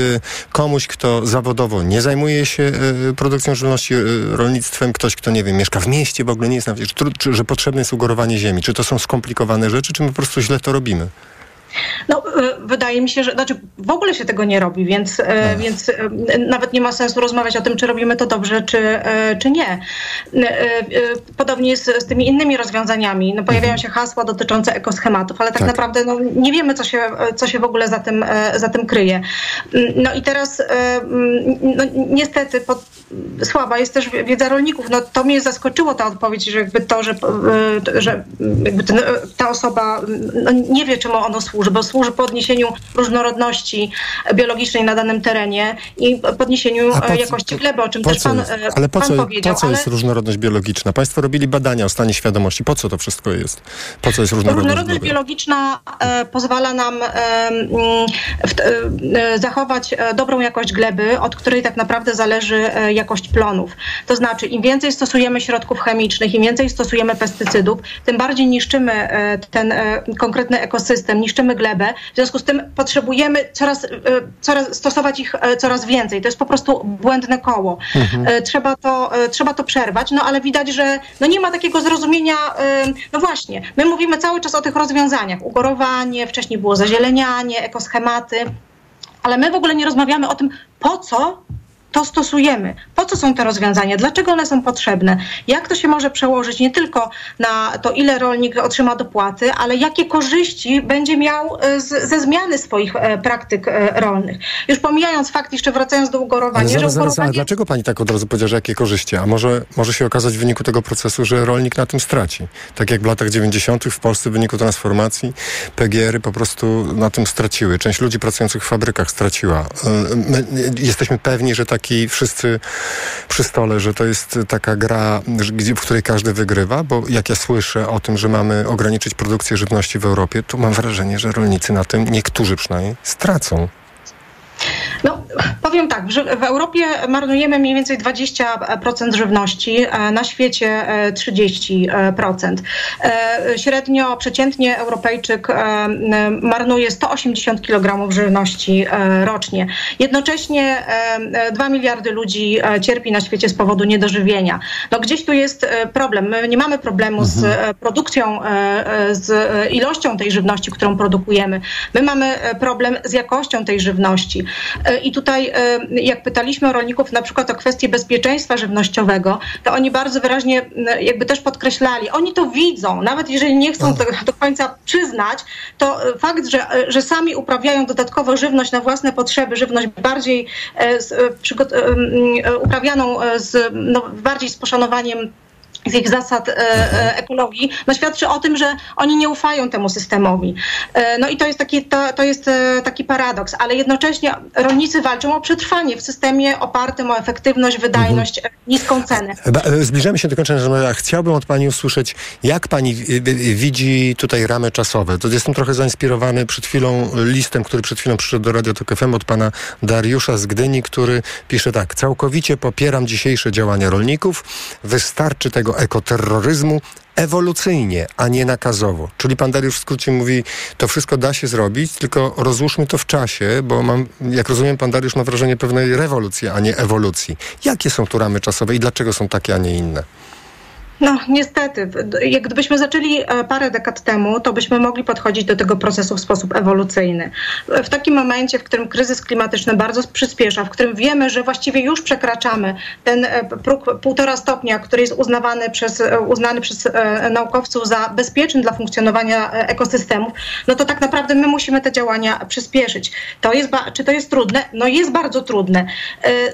komuś, kto zawodowo nie zajmuje się produkcją żywności, rolnictwem, ktoś, kto nie wiem, mieszka w mieście, w ogóle nie jest na wsi, czy, że potrzebne jest ugorowanie ziemi, czy to są skomplikowane rzeczy, czy my po prostu źle to robimy? No, e, wydaje mi się, że znaczy w ogóle się tego nie robi, więc, e, więc e, nawet nie ma sensu rozmawiać o tym, czy robimy to dobrze, czy, czy nie. Podobnie jest z tymi innymi rozwiązaniami. No, pojawiają mhm. się hasła dotyczące ekoschematów, ale tak, tak. naprawdę no, nie wiemy, co się, co się w ogóle za tym, za tym kryje. No i teraz no, niestety pod, słaba jest też wiedza rolników. No, to mnie zaskoczyło ta odpowiedź, że jakby to, że, że jakby ten, ta osoba no, nie wie, czemu ono służy bo służy podniesieniu różnorodności biologicznej na danym terenie i podniesieniu po, e, jakości gleby, o czym też pan, jest? E, ale po pan co, powiedział. Po co jest ale... różnorodność biologiczna? Państwo robili badania o stanie świadomości. Po co to wszystko jest? Po co jest różnorodność, różnorodność biologiczna e, pozwala nam e, mm, w, e, zachować dobrą jakość gleby, od której tak naprawdę zależy jakość plonów. To znaczy, im więcej stosujemy środków chemicznych, im więcej stosujemy pestycydów, tym bardziej niszczymy ten konkretny ekosystem, niszczymy glebę. W związku z tym potrzebujemy coraz, e, coraz stosować ich e, coraz więcej. To jest po prostu błędne koło. Mhm. E, trzeba, to, trzeba to przerwać, no ale widać, że no nie ma takiego zrozumienia. No właśnie, my mówimy cały czas o tych rozwiązaniach. Ugorowanie, wcześniej było zazielenianie, ekoschematy, ale my w ogóle nie rozmawiamy o tym, po co to stosujemy. Po co są te rozwiązania? Dlaczego one są potrzebne? Jak to się może przełożyć nie tylko na to, ile rolnik otrzyma dopłaty, ale jakie korzyści będzie miał e, z, ze zmiany swoich e, praktyk e, rolnych? Już pomijając fakt, jeszcze wracając do ugorowania, ale zaraz, że ugorowanie... zaraz, dlaczego pani tak od razu powiedziała, że jakie korzyści? A może, może się okazać w wyniku tego procesu, że rolnik na tym straci? Tak jak w latach 90. w Polsce w wyniku transformacji PGR-y po prostu na tym straciły. Część ludzi pracujących w fabrykach straciła. My jesteśmy pewni, że taki taki wszyscy przy stole, że to jest taka gra, w której każdy wygrywa, bo jak ja słyszę o tym, że mamy ograniczyć produkcję żywności w Europie, to mam wrażenie, że rolnicy na tym, niektórzy przynajmniej, stracą. No, powiem tak, w Europie marnujemy mniej więcej 20% żywności, e, na świecie 30%. E, e, średnio, przeciętnie Europejczyk marnuje 180 kg żywności rocznie. Jednocześnie 2 miliardy ludzi cierpi na świecie z powodu niedożywienia. No, gdzieś tu jest problem. My nie mamy problemu z mhm. produkcją, z ilością tej żywności, którą produkujemy. My mamy problem z jakością tej żywności. E, I tutaj, e, jak pytaliśmy rolników na przykład o kwestię bezpieczeństwa żywnościowego, to oni bardzo wyraźnie jakby też podkreślali, oni to widzą, nawet jeżeli nie chcą tego do końca przyznać, to e, fakt, że, że sami uprawiają dodatkowo żywność na własne potrzeby, żywność bardziej uprawianą z, no, bardziej z poszanowaniem z ich zasad e, e, ekologii, no świadczy o tym, że oni nie ufają temu systemowi. E, no i to jest taki, to, to jest taki paradoks, ale jednocześnie rolnicy walczą o przetrwanie w systemie opartym o efektywność, wydajność, mhm. niską cenę. Zbliżamy się do końca, że chciałbym od Pani usłyszeć, jak Pani widzi tutaj ramy czasowe. To jestem trochę zainspirowany przed chwilą listem, który przed chwilą przyszedł do Radio Tok FM od Pana Dariusza z Gdyni, który pisze tak, całkowicie popieram dzisiejsze działania rolników, wystarczy tego ekoterroryzmu ewolucyjnie, a nie nakazowo. Czyli pan Dariusz w skrócie mówi, to wszystko da się zrobić, tylko rozłóżmy to w czasie, bo mam, jak rozumiem, pan Dariusz ma wrażenie pewnej rewolucji, a nie ewolucji. Jakie są tu ramy czasowe i dlaczego są takie, a nie inne? No, niestety. Jak gdybyśmy zaczęli e, parę dekad temu, to byśmy mogli podchodzić do tego procesu w sposób ewolucyjny. W takim momencie, w którym kryzys klimatyczny bardzo przyspiesza, w którym wiemy, że właściwie już przekraczamy ten e, próg półtora stopnia, który jest uznawany przez, e, uznany przez naukowców za bezpieczny dla funkcjonowania ekosystemów, no to tak naprawdę my musimy te działania przyspieszyć. To jest, czy to jest trudne? No jest bardzo trudne.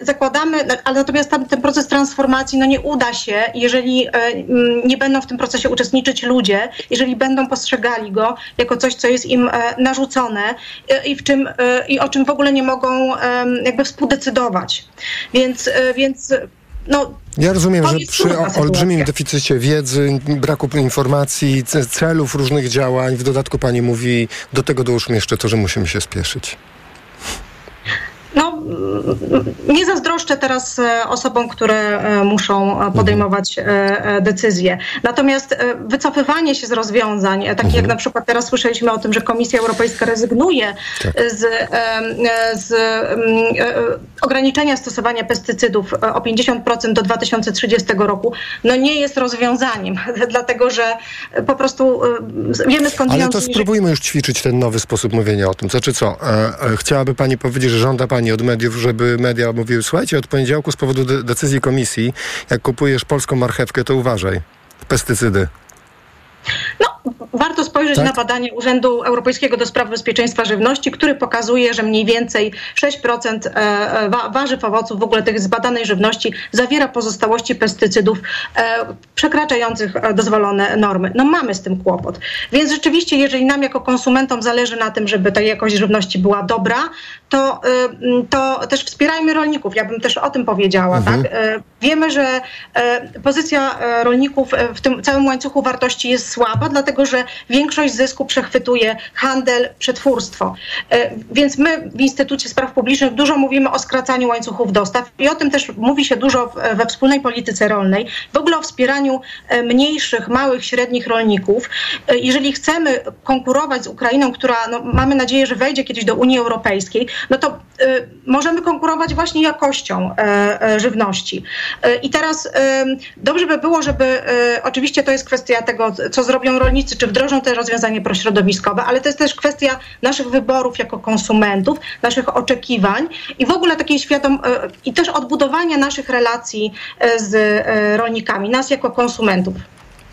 Zakładamy, ale natomiast ten proces transformacji no nie uda się, jeżeli nie będą w tym procesie uczestniczyć ludzie, jeżeli będą postrzegali go jako coś, co jest im e, narzucone e, i, w czym, e, i o czym w ogóle nie mogą jakby współdecydować. Więc, więc no, ja rozumiem, że przy olbrzymim deficycie wiedzy, braku informacji, ce- celów różnych działań, w dodatku pani mówi, do tego dołóżmy jeszcze to, że musimy się spieszyć. No, nie zazdroszczę teraz e, osobom, które e, muszą e, podejmować decyzje. Natomiast wycofywanie się z rozwiązań, takich jak na przykład teraz słyszeliśmy o tym, że Komisja Europejska rezygnuje z, e, z e, ograniczenia stosowania pestycydów o 50% do 2030 roku, no nie jest rozwiązaniem, dlatego że po prostu wiemy skąd Ale to spróbujmy już ćwiczyć ten nowy sposób mówienia o tym. Znaczy co, chciałaby pani powiedzieć, że żąda pani od mediów, żeby media mówiły, słuchajcie, od poniedziałku z powodu de- decyzji komisji, jak kupujesz polską marchewkę, to uważaj. Pestycydy. Warto spojrzeć Tak? na badanie Urzędu Europejskiego do Spraw Bezpieczeństwa Żywności, który pokazuje, że mniej więcej 6% e, e, wa- warzyw, owoców, w ogóle tych zbadanej żywności zawiera pozostałości pestycydów e, przekraczających dozwolone normy. No mamy z tym kłopot. Więc rzeczywiście, jeżeli nam jako konsumentom zależy na tym, żeby ta jakość żywności była dobra, to, y, to też wspierajmy rolników. Ja bym też o tym powiedziała. Mhm. Tak? Wiemy, że pozycja rolników w tym całym łańcuchu wartości jest słaba, dlatego że większość zysku przechwytuje handel, przetwórstwo. E, Więc my w Instytucie Spraw Publicznych dużo mówimy o skracaniu łańcuchów dostaw i o tym też mówi się dużo we wspólnej polityce rolnej, w ogóle o wspieraniu e, mniejszych, małych, średnich rolników. E, Jeżeli chcemy konkurować z Ukrainą, która no, mamy nadzieję, że wejdzie kiedyś do Unii Europejskiej, no to możemy konkurować właśnie jakością żywności. I teraz dobrze by było, żeby oczywiście to jest kwestia tego, co zrobią rolnicy, czy wdrożą te rozwiązania prośrodowiskowe, ale to jest też kwestia naszych wyborów jako konsumentów, naszych oczekiwań i w ogóle takiej świadom e, i też odbudowania naszych relacji e, z e, rolnikami, nas jako konsumentów.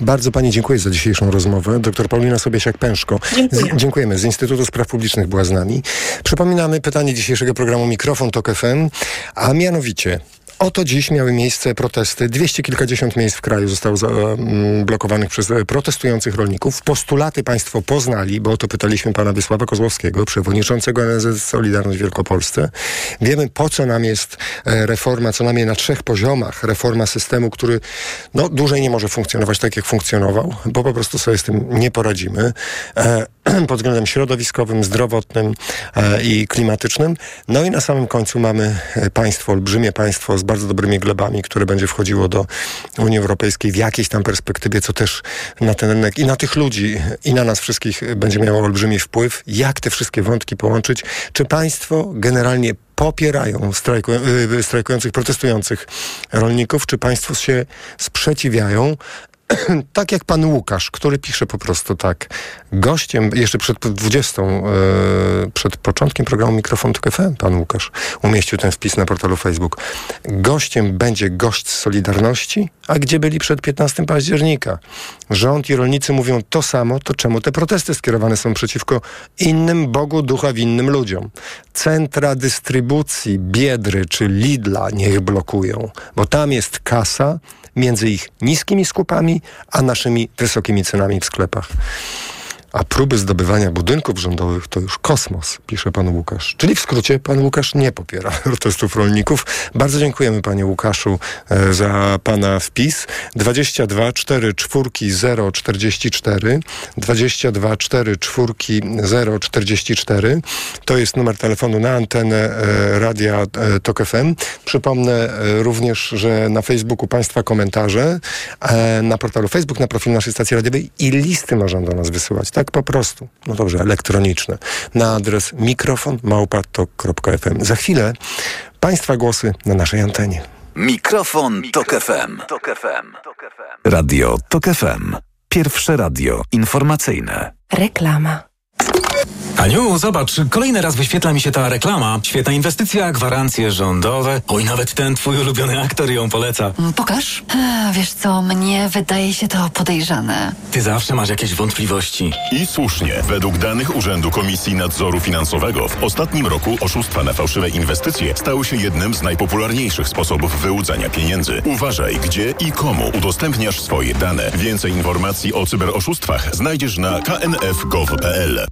Bardzo pani dziękuję za dzisiejszą rozmowę. Doktor Paulina Sobiesiak-Pęszko. Dziękuję. Dziękujemy. Z Instytutu Spraw Publicznych była z nami. Przypominamy pytanie dzisiejszego programu Mikrofon Tok FM, a mianowicie Oto dziś miały miejsce protesty. Dwieście kilkadziesiąt miejsc w kraju zostało zablokowanych przez e, protestujących rolników. Postulaty państwo poznali, bo o to pytaliśmy pana Wysława Kozłowskiego, przewodniczącego NSZ Solidarność Wielkopolsce. Wiemy, po co nam jest e, reforma, co najmniej na trzech poziomach. Reforma systemu, który no, dłużej nie może funkcjonować tak, jak funkcjonował, bo po prostu sobie z tym nie poradzimy. E, pod względem środowiskowym, zdrowotnym e, i klimatycznym. No i na samym końcu mamy e, państwo, olbrzymie państwo z bardzo dobrymi glebami, które będzie wchodziło do Unii Europejskiej w jakiejś tam perspektywie, co też na ten rynek i na tych ludzi, i na nas wszystkich e, będzie miało olbrzymi wpływ. Jak te wszystkie wątki połączyć? Czy państwo generalnie popierają strajku, y, strajkujących, protestujących rolników, czy państwo się sprzeciwiają? tak jak pan Łukasz, który pisze po prostu tak. Gościem, jeszcze przed 20, e, przed początkiem programu Mikrofon FM, pan Łukasz umieścił ten wpis na portalu Facebook. Gościem będzie gość z Solidarności, a gdzie byli przed 15 października? Rząd i rolnicy mówią to samo, to czemu te protesty skierowane są przeciwko innym Bogu ducha winnym ludziom? Centra dystrybucji Biedry czy Lidla niech blokują, bo tam jest kasa, między ich niskimi skupami, a naszymi wysokimi cenami w sklepach. A próby zdobywania budynków rządowych to już kosmos, pisze pan Łukasz. Czyli w skrócie pan Łukasz nie popiera protestów rolników. Bardzo dziękujemy panie Łukaszu e, za pana wpis. 22 4 czwórki 0 44 22 4 czwórki 0 44 to jest numer telefonu na antenę e, radia e, TOK FM. Przypomnę również, że na Facebooku państwa komentarze, na portalu Facebook, na profil naszej stacji radiowej i listy można do nas wysyłać. Tak po prostu. No dobrze, elektroniczne. Na adres mikrofon małpatok.fm. Za chwilę państwa głosy na naszej antenie. Mikrofon, Tok FM. Radio Tok FM. Pierwsze radio informacyjne. Reklama. Aniu, zobacz, kolejny raz wyświetla mi się ta reklama. Świetna inwestycja, gwarancje rządowe. Oj, nawet ten twój ulubiony aktor ją poleca. Pokaż. A, wiesz co, mnie wydaje się to podejrzane. Ty zawsze masz jakieś wątpliwości. I słusznie. Według danych Urzędu Komisji Nadzoru Finansowego w ostatnim roku oszustwa na fałszywe inwestycje stały się jednym z najpopularniejszych sposobów wyłudzania pieniędzy. Uważaj, gdzie i komu udostępniasz swoje dane. Więcej informacji o cyberoszustwach znajdziesz na knf.gov.pl.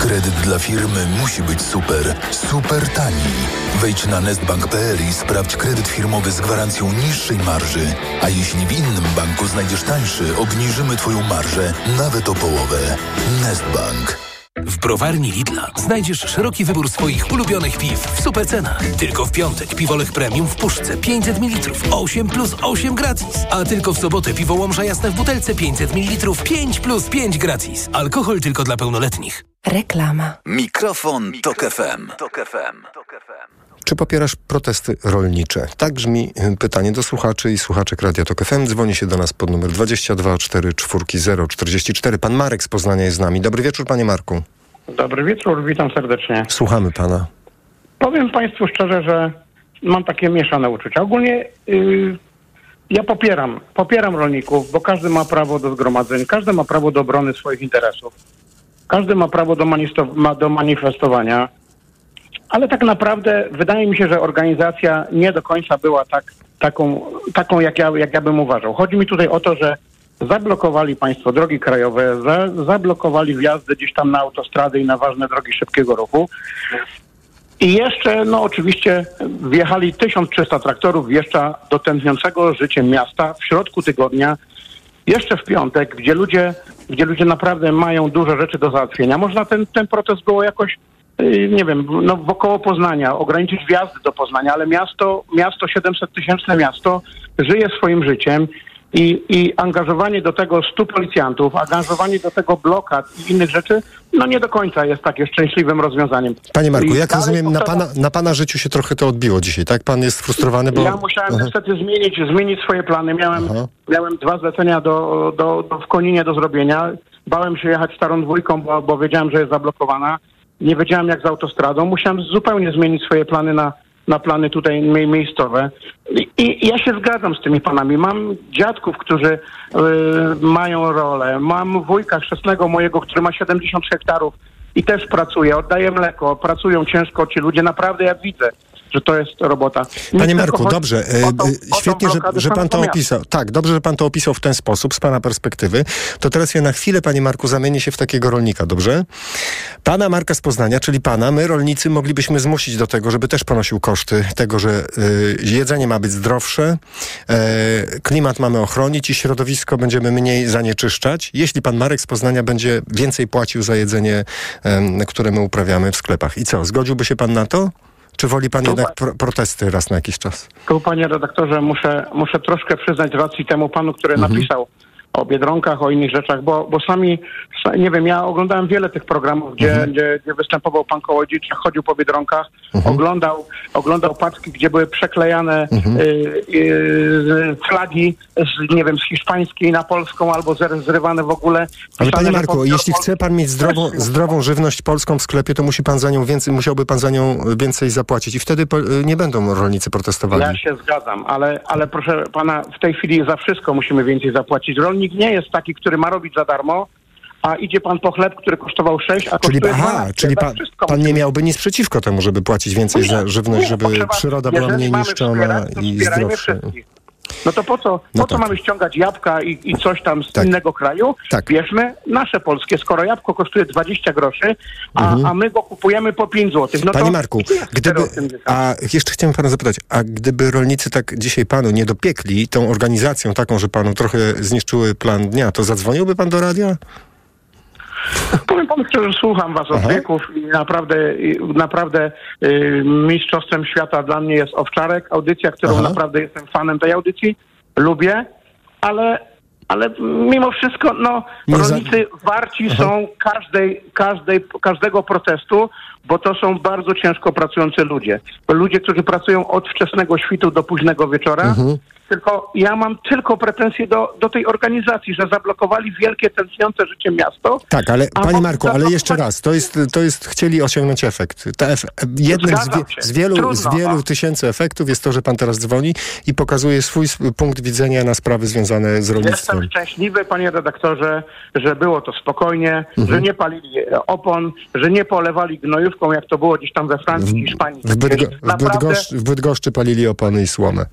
Kredyt dla firmy musi być super, super tani. Wejdź na nestbank.pl i sprawdź kredyt firmowy z gwarancją niższej marży. A jeśli w innym banku znajdziesz tańszy, obniżymy Twoją marżę nawet o połowę. Nestbank. W browarni Lidla znajdziesz szeroki wybór swoich ulubionych piw w super cenach. Tylko w piątek piwolech premium w puszce 500 ml 8 plus 8 gratis. A tylko w sobotę piwo Łomża Jasne w butelce 500 ml 5 plus 5 gratis. Alkohol tylko dla pełnoletnich. Reklama. Mikrofon, Tok FM. Tok FM. Czy popierasz protesty rolnicze? Tak brzmi y, pytanie do słuchaczy i słuchaczek Radia Tok FM. Dzwoni się do nas pod numer 22 44 044. Pan Marek z Poznania jest z nami. Dobry wieczór, panie Marku. Dobry wieczór, witam serdecznie. Słuchamy pana. Powiem Państwu szczerze, że mam takie mieszane uczucia. Ogólnie yy, ja popieram, popieram rolników, bo każdy ma prawo do zgromadzeń, każdy ma prawo do obrony swoich interesów, każdy ma prawo do manifestowania, ale tak naprawdę wydaje mi się, że organizacja nie do końca była tak, taką, taką jak, ja, jak ja bym uważał. Chodzi mi tutaj o to, że zablokowali państwo drogi krajowe, za, zablokowali wjazdy gdzieś tam na autostrady i na ważne drogi szybkiego ruchu. I jeszcze, no oczywiście, wjechali 1300 traktorów wjeżdża do tętniącego życiem miasta w środku tygodnia, jeszcze w piątek, gdzie ludzie, gdzie ludzie naprawdę mają dużo rzeczy do załatwienia. Można ten, ten protest było jakoś, nie wiem, no wokoło Poznania, ograniczyć wjazdy do Poznania, ale miasto, miasto 700 tysięczne miasto żyje swoim życiem i, i angażowanie do tego 100 policjantów, angażowanie do tego blokad i innych rzeczy, no nie do końca jest takie szczęśliwym rozwiązaniem. Panie Marku, I jak rozumiem, na pana, na pana życiu się trochę to odbiło dzisiaj, tak? Pan jest frustrowany, bo... Ja musiałem Aha. niestety zmienić, zmienić swoje plany. Miałem, miałem dwa zlecenia do, do, do, w Koninie do zrobienia. Bałem się jechać starą dwójką, bo, bo wiedziałem, że jest zablokowana. Nie wiedziałem jak z autostradą. Musiałem zupełnie zmienić swoje plany na, na plany tutaj mie- miejscowe. I, I ja się zgadzam z tymi panami. Mam dziadków, którzy y, mają rolę. Mam wujka chrzestnego mojego, który ma 70 hektarów i też pracuje. Oddaje mleko. Pracują ciężko ci ludzie. Naprawdę ja widzę, że to jest robota. Nie Panie Marku, chodzi dobrze. o e, o tą Świetnie, że, że pan to opisał. Tak, dobrze, że pan to opisał w ten sposób, z pana perspektywy. To teraz ja na chwilę, panie Marku, zamienię się w takiego rolnika, dobrze? Pana Marka z Poznania, czyli pana, my rolnicy moglibyśmy zmusić do tego, żeby też ponosił koszty tego, że y, jedzenie ma być zdrowsze, e, klimat mamy ochronić i środowisko będziemy mniej zanieczyszczać, jeśli pan Marek z Poznania będzie więcej płacił za jedzenie, em, które my uprawiamy w sklepach. I co, zgodziłby się pan na to? Czy woli pan jednak pro, protesty raz na jakiś czas? Tu, panie redaktorze, muszę, muszę troszkę przyznać racji temu panu, który napisał o Biedronkach, o innych rzeczach, bo, bo sami, sa- nie wiem, ja oglądałem wiele tych programów, gdzie, gdzie, gdzie występował pan Kołodziej, chodził po Biedronkach, oglądał, oglądał paczki, gdzie były przeklejane y, y, flagi, z, nie wiem, z hiszpańskiej na polską, albo zrywane w ogóle. Ale panie Marku, jeśli chce pan mieć zdrową, zdrową żywność polską w sklepie, to musi pan za nią więcej, musiałby pan za nią więcej zapłacić i wtedy po, nie będą rolnicy protestowali. Ja się zgadzam, ale, ale proszę pana, w tej chwili za wszystko musimy więcej zapłacić. Rolnik nie jest taki, który ma robić za darmo, a idzie pan po chleb, który kosztował 6, a Czyli, kosztuje aha, 12. czyli pan, pan nie miałby nic przeciwko temu, żeby płacić więcej za żywność, nie, żeby przyroda była mniej niszczona i zdrowsza. wszystkich. No to po co, po No co tak. mamy ściągać jabłka i, i coś tam z Tak. innego kraju? Tak. Bierzmy nasze polskie. Skoro jabłko kosztuje 20 groszy, a, Mhm. a my go kupujemy po 5 zł. No Panie Marku, gdyby, a jeszcze chciałem pana zapytać, a gdyby rolnicy tak dzisiaj panu nie dopiekli tą organizacją taką, że panu trochę zniszczyły plan dnia, to zadzwoniłby pan do radia? Powiem panu szczerze, słucham was od wieków i naprawdę, naprawdę y, mistrzostwem świata dla mnie jest Owczarek, audycja, którą Aha. naprawdę jestem fanem tej audycji, lubię, ale, ale mimo wszystko, no, Nie za- rolnicy warci są każdej, każdej, każdego protestu, bo to są bardzo ciężko pracujący ludzie. Ludzie, którzy pracują od wczesnego świtu do późnego wieczora, Mhm. Tylko ja mam tylko pretensje do, do tej organizacji, że zablokowali wielkie, tętniące życie miasto, Tak, ale panie Marku, ale jeszcze raz, to jest, to jest chcieli osiągnąć efekt. Ta ef, jednym z, wie, z wielu, z Trudno, wielu a- tysięcy efektów jest to, że pan teraz dzwoni i pokazuje swój punkt widzenia na sprawy związane z rolnictwem. Jestem szczęśliwy, panie redaktorze, że było to spokojnie, Mhm. że nie palili opon, że nie polewali gnojówką, jak to było gdzieś tam we Francji, Hiszpanii. W, Bydgo, w, Bydgoszczy, w Bydgoszczy palili opony i słomę.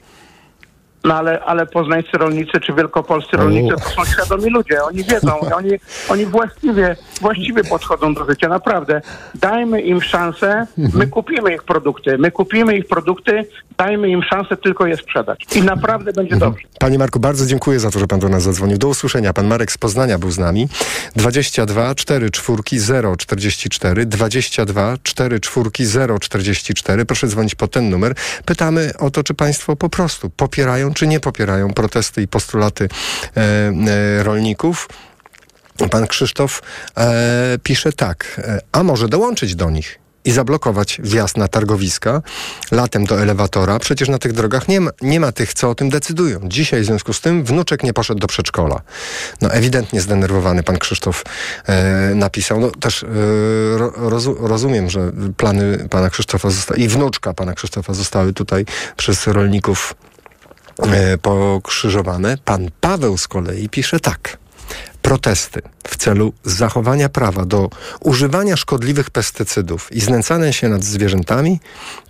No ale, ale poznańscy rolnicy czy wielkopolscy rolnicy to są świadomi ludzie. Oni wiedzą, oni, oni właściwie, właściwie podchodzą do życia. Naprawdę. Dajmy im szansę, my kupimy ich produkty, my kupimy ich produkty, dajmy im szansę tylko je sprzedać. I naprawdę będzie dobrze. Panie Marku, bardzo dziękuję za to, że pan do nas zadzwonił. Do usłyszenia. Pan Marek z Poznania był z nami. 22 4 4 0 44 22 4 4 0 44. Proszę dzwonić po ten numer. Pytamy o to, czy państwo po prostu popierają, czy nie popierają protesty i postulaty e, e, rolników. Pan Krzysztof e, pisze tak, a może dołączyć do nich i zablokować wjazd na targowiska latem do elewatora. Przecież na tych drogach nie ma, nie ma tych, co o tym decydują. Dzisiaj w związku z tym wnuczek nie poszedł do przedszkola. No ewidentnie zdenerwowany pan Krzysztof e, napisał. No też e, rozu, rozumiem, że plany pana Krzysztofa zosta- i wnuczka pana Krzysztofa zostały tutaj przez rolników pokrzyżowane. Pan Paweł z kolei pisze tak protesty w celu zachowania prawa do używania szkodliwych pestycydów i znęcania się nad zwierzętami,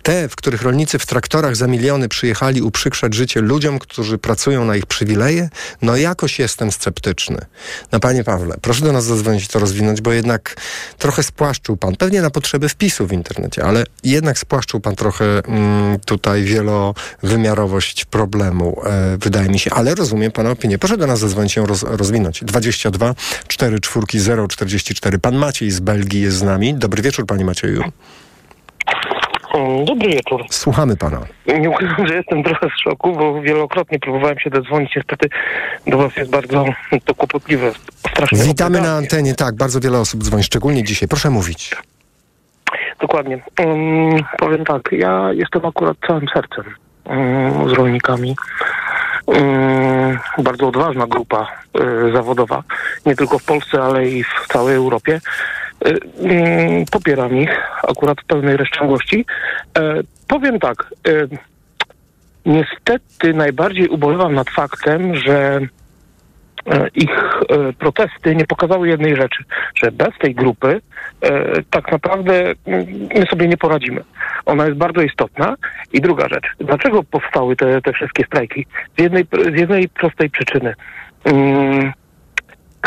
te, w których rolnicy w traktorach za miliony przyjechali uprzykrzać życie ludziom, którzy pracują na ich przywileje, no jakoś jestem sceptyczny. No panie Pawle, proszę do nas zadzwonić i to rozwinąć, bo jednak trochę spłaszczył pan, pewnie na potrzeby wpisu w internecie, ale jednak spłaszczył pan trochę mm, tutaj wielowymiarowość problemu, e, wydaje mi się, ale rozumiem pana opinię. Proszę do nas zadzwonić i ją roz, rozwinąć. 22 4 4 0 44. Pan Maciej z Belgii jest z nami. Dobry wieczór, panie Macieju. Dobry wieczór. Słuchamy pana. Nie ukrywam, że jestem trochę w szoku, bo wielokrotnie próbowałem się dodzwonić. Niestety do was jest bardzo to kłopotliwe. Strasznie Witamy na antenie. Tak, bardzo wiele osób dzwoni, szczególnie dzisiaj. Proszę mówić. Dokładnie. Um, powiem tak, ja jestem akurat całym sercem um, z rolnikami. Um, bardzo odważna grupa y, zawodowa, nie tylko w Polsce, ale i w całej Europie. Y, y, popieram ich akurat w pełnej rozciągłości. powiem tak, niestety najbardziej ubolewam nad faktem, że ich protesty nie pokazały jednej rzeczy, że bez tej grupy tak naprawdę my sobie nie poradzimy. Ona jest bardzo istotna. I druga rzecz, dlaczego powstały te, te wszystkie strajki? Z jednej, z jednej prostej przyczyny. Hmm,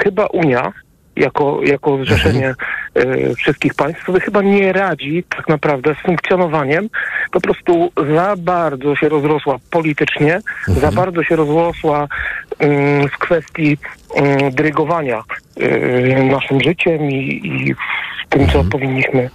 chyba Unia jako, jako zrzeszenie y, wszystkich państw sobie chyba nie radzi tak naprawdę z funkcjonowaniem. Po prostu za bardzo się rozrosła politycznie, mhm. za bardzo się rozrosła y, w kwestii y, dyrygowania naszym życiem i, i w tym, co mhm. powinniśmy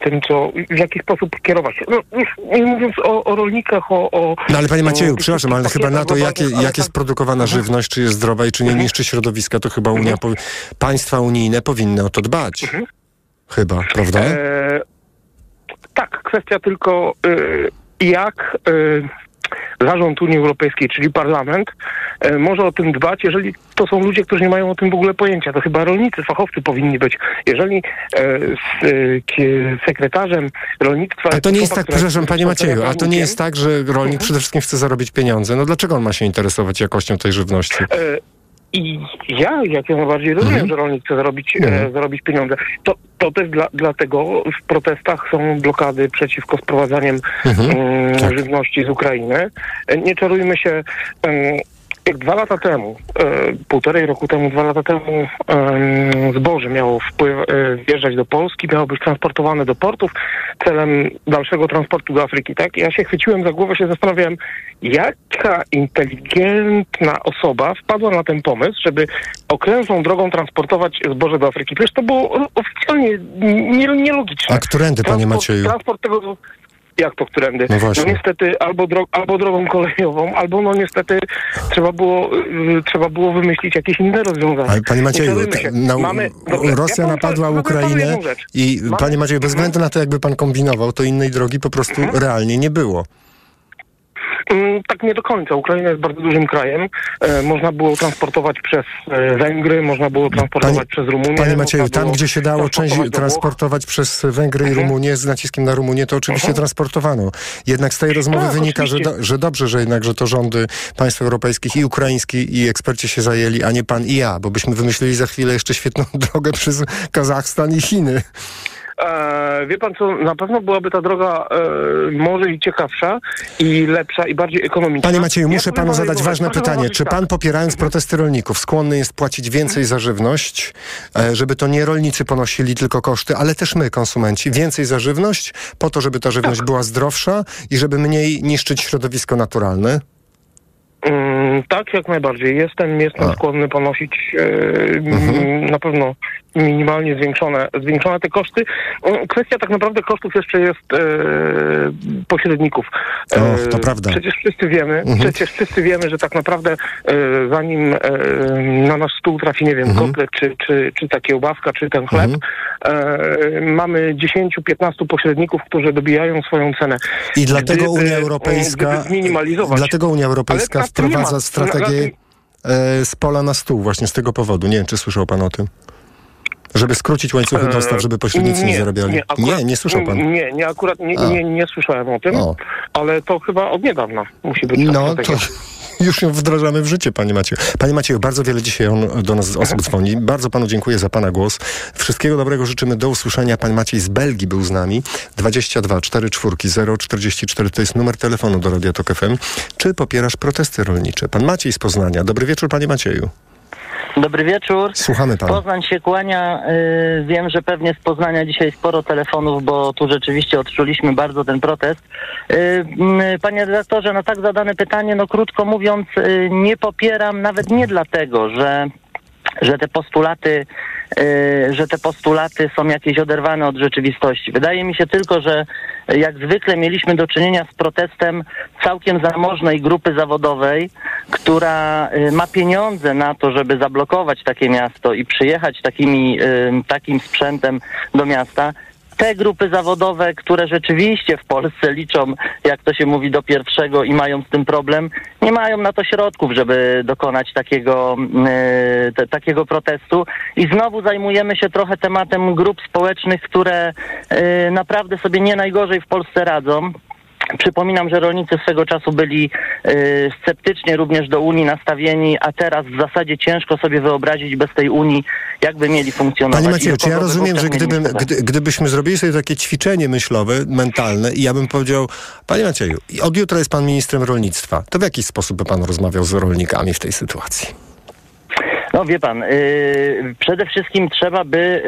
tym, co, w jaki sposób kierować się. No, już nie mówiąc o, o rolnikach, o, o... No ale panie Macieju, przepraszam, ale chyba na to, jakie, jak jest produkowana żywność, czy jest zdrowa i czy nie mhm. niszczy środowiska, to chyba Unia, mhm. państwa unijne powinny o to dbać. Mhm. Chyba, prawda? E, tak, kwestia tylko y, jak... Y, zarząd Unii Europejskiej, czyli parlament, e, może o tym dbać, jeżeli to są ludzie, którzy nie mają o tym w ogóle pojęcia. To chyba rolnicy, fachowcy powinni być. Jeżeli e, z e, sekretarzem rolnictwa... A to nie jest tak, przepraszam panie Macieju, a to nie jest tak, że rolnik mhm. przede wszystkim chce zarobić pieniądze. No dlaczego on ma się interesować jakością tej żywności? I ja, jak ja najbardziej rozumiem, mm. że rolnik chce zarobić, mm. e, mhm. zarobić pieniądze. To, to też dla, dlatego w protestach są blokady przeciwko sprowadzaniem mm -hmm. tak. żywności z Ukrainy. E, nie czarujmy się, jak dwa lata temu, e, półtorej roku temu, dwa lata temu e, zboże miało wpływ, e, wjeżdżać do Polski, miało być transportowane do portów celem dalszego transportu do Afryki, tak? Ja się chwyciłem za głowę, się zastanawiałem, jaka inteligentna osoba wpadła na ten pomysł, żeby okrężną drogą transportować zboże do Afryki. Przecież to było oficjalnie nielogiczne. A którędy, panie Macieju? Transport tego jak to którędy? No, no niestety albo, dro albo drogą kolejową, albo no niestety trzeba było, y, trzeba było wymyślić jakieś inne rozwiązania. Ale panie Macieju, na, Mamy, Rosja ja napadła Ukrainę i Mamy, panie Macieju, bez względu na to jakby pan kombinował, to innej drogi po prostu mhm. realnie nie było. Mm, tak nie do końca. Ukraina jest bardzo dużym krajem. E, można było transportować przez e, Węgry, można było transportować Panie, przez Rumunię. Panie Macieju, tam gdzie się dało część transportować przez Węgry i mhm. Rumunię z naciskiem na Rumunię, to oczywiście mhm. transportowano. Jednak z tej rozmowy tak, wynika, że, do, że dobrze, że jednak, że to rządy państw europejskich i ukraińskich i eksperci się zajęli, a nie pan i ja, bo byśmy wymyślili za chwilę jeszcze świetną drogę przez Kazachstan i Chiny. E, wie pan co, na pewno byłaby ta droga e, może i ciekawsza, i lepsza, i bardziej ekonomiczna. Panie Macieju, Ja muszę powiem panu zadać ważne pytanie. zauważyć Czy tak. pan popierając protesty rolników skłonny jest płacić więcej za żywność, e, żeby to nie rolnicy ponosili tylko koszty, ale też my, konsumenci, więcej za żywność, po to, żeby ta żywność była zdrowsza i żeby mniej niszczyć środowisko naturalne? Mm, tak, jak najbardziej. Jestem, jestem skłonny ponosić e, Mhm. na pewno minimalnie zwiększone, zwiększone te koszty. Kwestia tak naprawdę kosztów jeszcze jest e, pośredników. E, to prawda. Przecież wszyscy wiemy, Mhm. przecież wszyscy wiemy, że tak naprawdę e, zanim e, na nasz stół trafi, nie wiem, Mhm. kotlet, czy, czy, czy ta kiełbaska, czy ten chleb, e, mamy 10-15 pośredników, którzy dobijają swoją cenę. I dlatego Gdyby, Unia e, Europejska, dlatego Unia Europejska ma- wprowadza strategię z pola na stół właśnie z tego powodu. Nie wiem, czy słyszał pan o tym? Żeby skrócić łańcuchy E, dostaw, żeby pośrednicy nie, zarabiali. Nie, akurat- nie, słyszał pan. Nie, nie, akurat nie, nie, nie słyszałem o tym, O. ale to chyba od niedawna musi być. No, to już ją wdrażamy w życie, panie Macieju. Panie Macieju, bardzo wiele dzisiaj on, do nas osób dzwoni. Bardzo panu dziękuję za pana głos. Wszystkiego dobrego życzymy. Do usłyszenia. Pan Maciej z Belgii był z nami. 22 44 044 to jest numer telefonu do Radia Tok FM. Czy popierasz protesty rolnicze? Pan Maciej z Poznania. Dobry wieczór, panie Macieju. Dobry wieczór. Słuchamy pana. Poznań się kłania. Y, wiem, że pewnie z Poznania dzisiaj sporo telefonów, bo tu rzeczywiście odczuliśmy bardzo ten protest. Y, panie redaktorze, na tak zadane pytanie, no krótko mówiąc, y, nie popieram nawet nie dlatego, że że te postulaty, że te postulaty są jakieś oderwane od rzeczywistości. Wydaje mi się tylko, że jak zwykle mieliśmy do czynienia z protestem całkiem zamożnej grupy zawodowej, która y, ma pieniądze na to, żeby zablokować takie miasto i przyjechać takimi, y, takim sprzętem do miasta. Te grupy zawodowe, które rzeczywiście w Polsce liczą, jak to się mówi, do pierwszego i mają z tym problem, nie mają na to środków, żeby dokonać takiego, y, te, takiego protestu. I znowu zajmujemy się trochę tematem grup społecznych, które y, naprawdę sobie nie najgorzej w Polsce radzą. Przypominam, że rolnicy swego czasu byli y, sceptycznie również do Unii nastawieni, a teraz w zasadzie ciężko sobie wyobrazić bez tej Unii, jakby mieli funkcjonować. Panie Macieju, czy ja rozumiem, że gdybym, gdy, gdybyśmy zrobili sobie takie ćwiczenie myślowe, mentalne i ja bym powiedział, panie Macieju, od jutra jest pan ministrem rolnictwa, to w jaki sposób by pan rozmawiał z rolnikami w tej sytuacji? No wie pan, yy, przede wszystkim trzeba by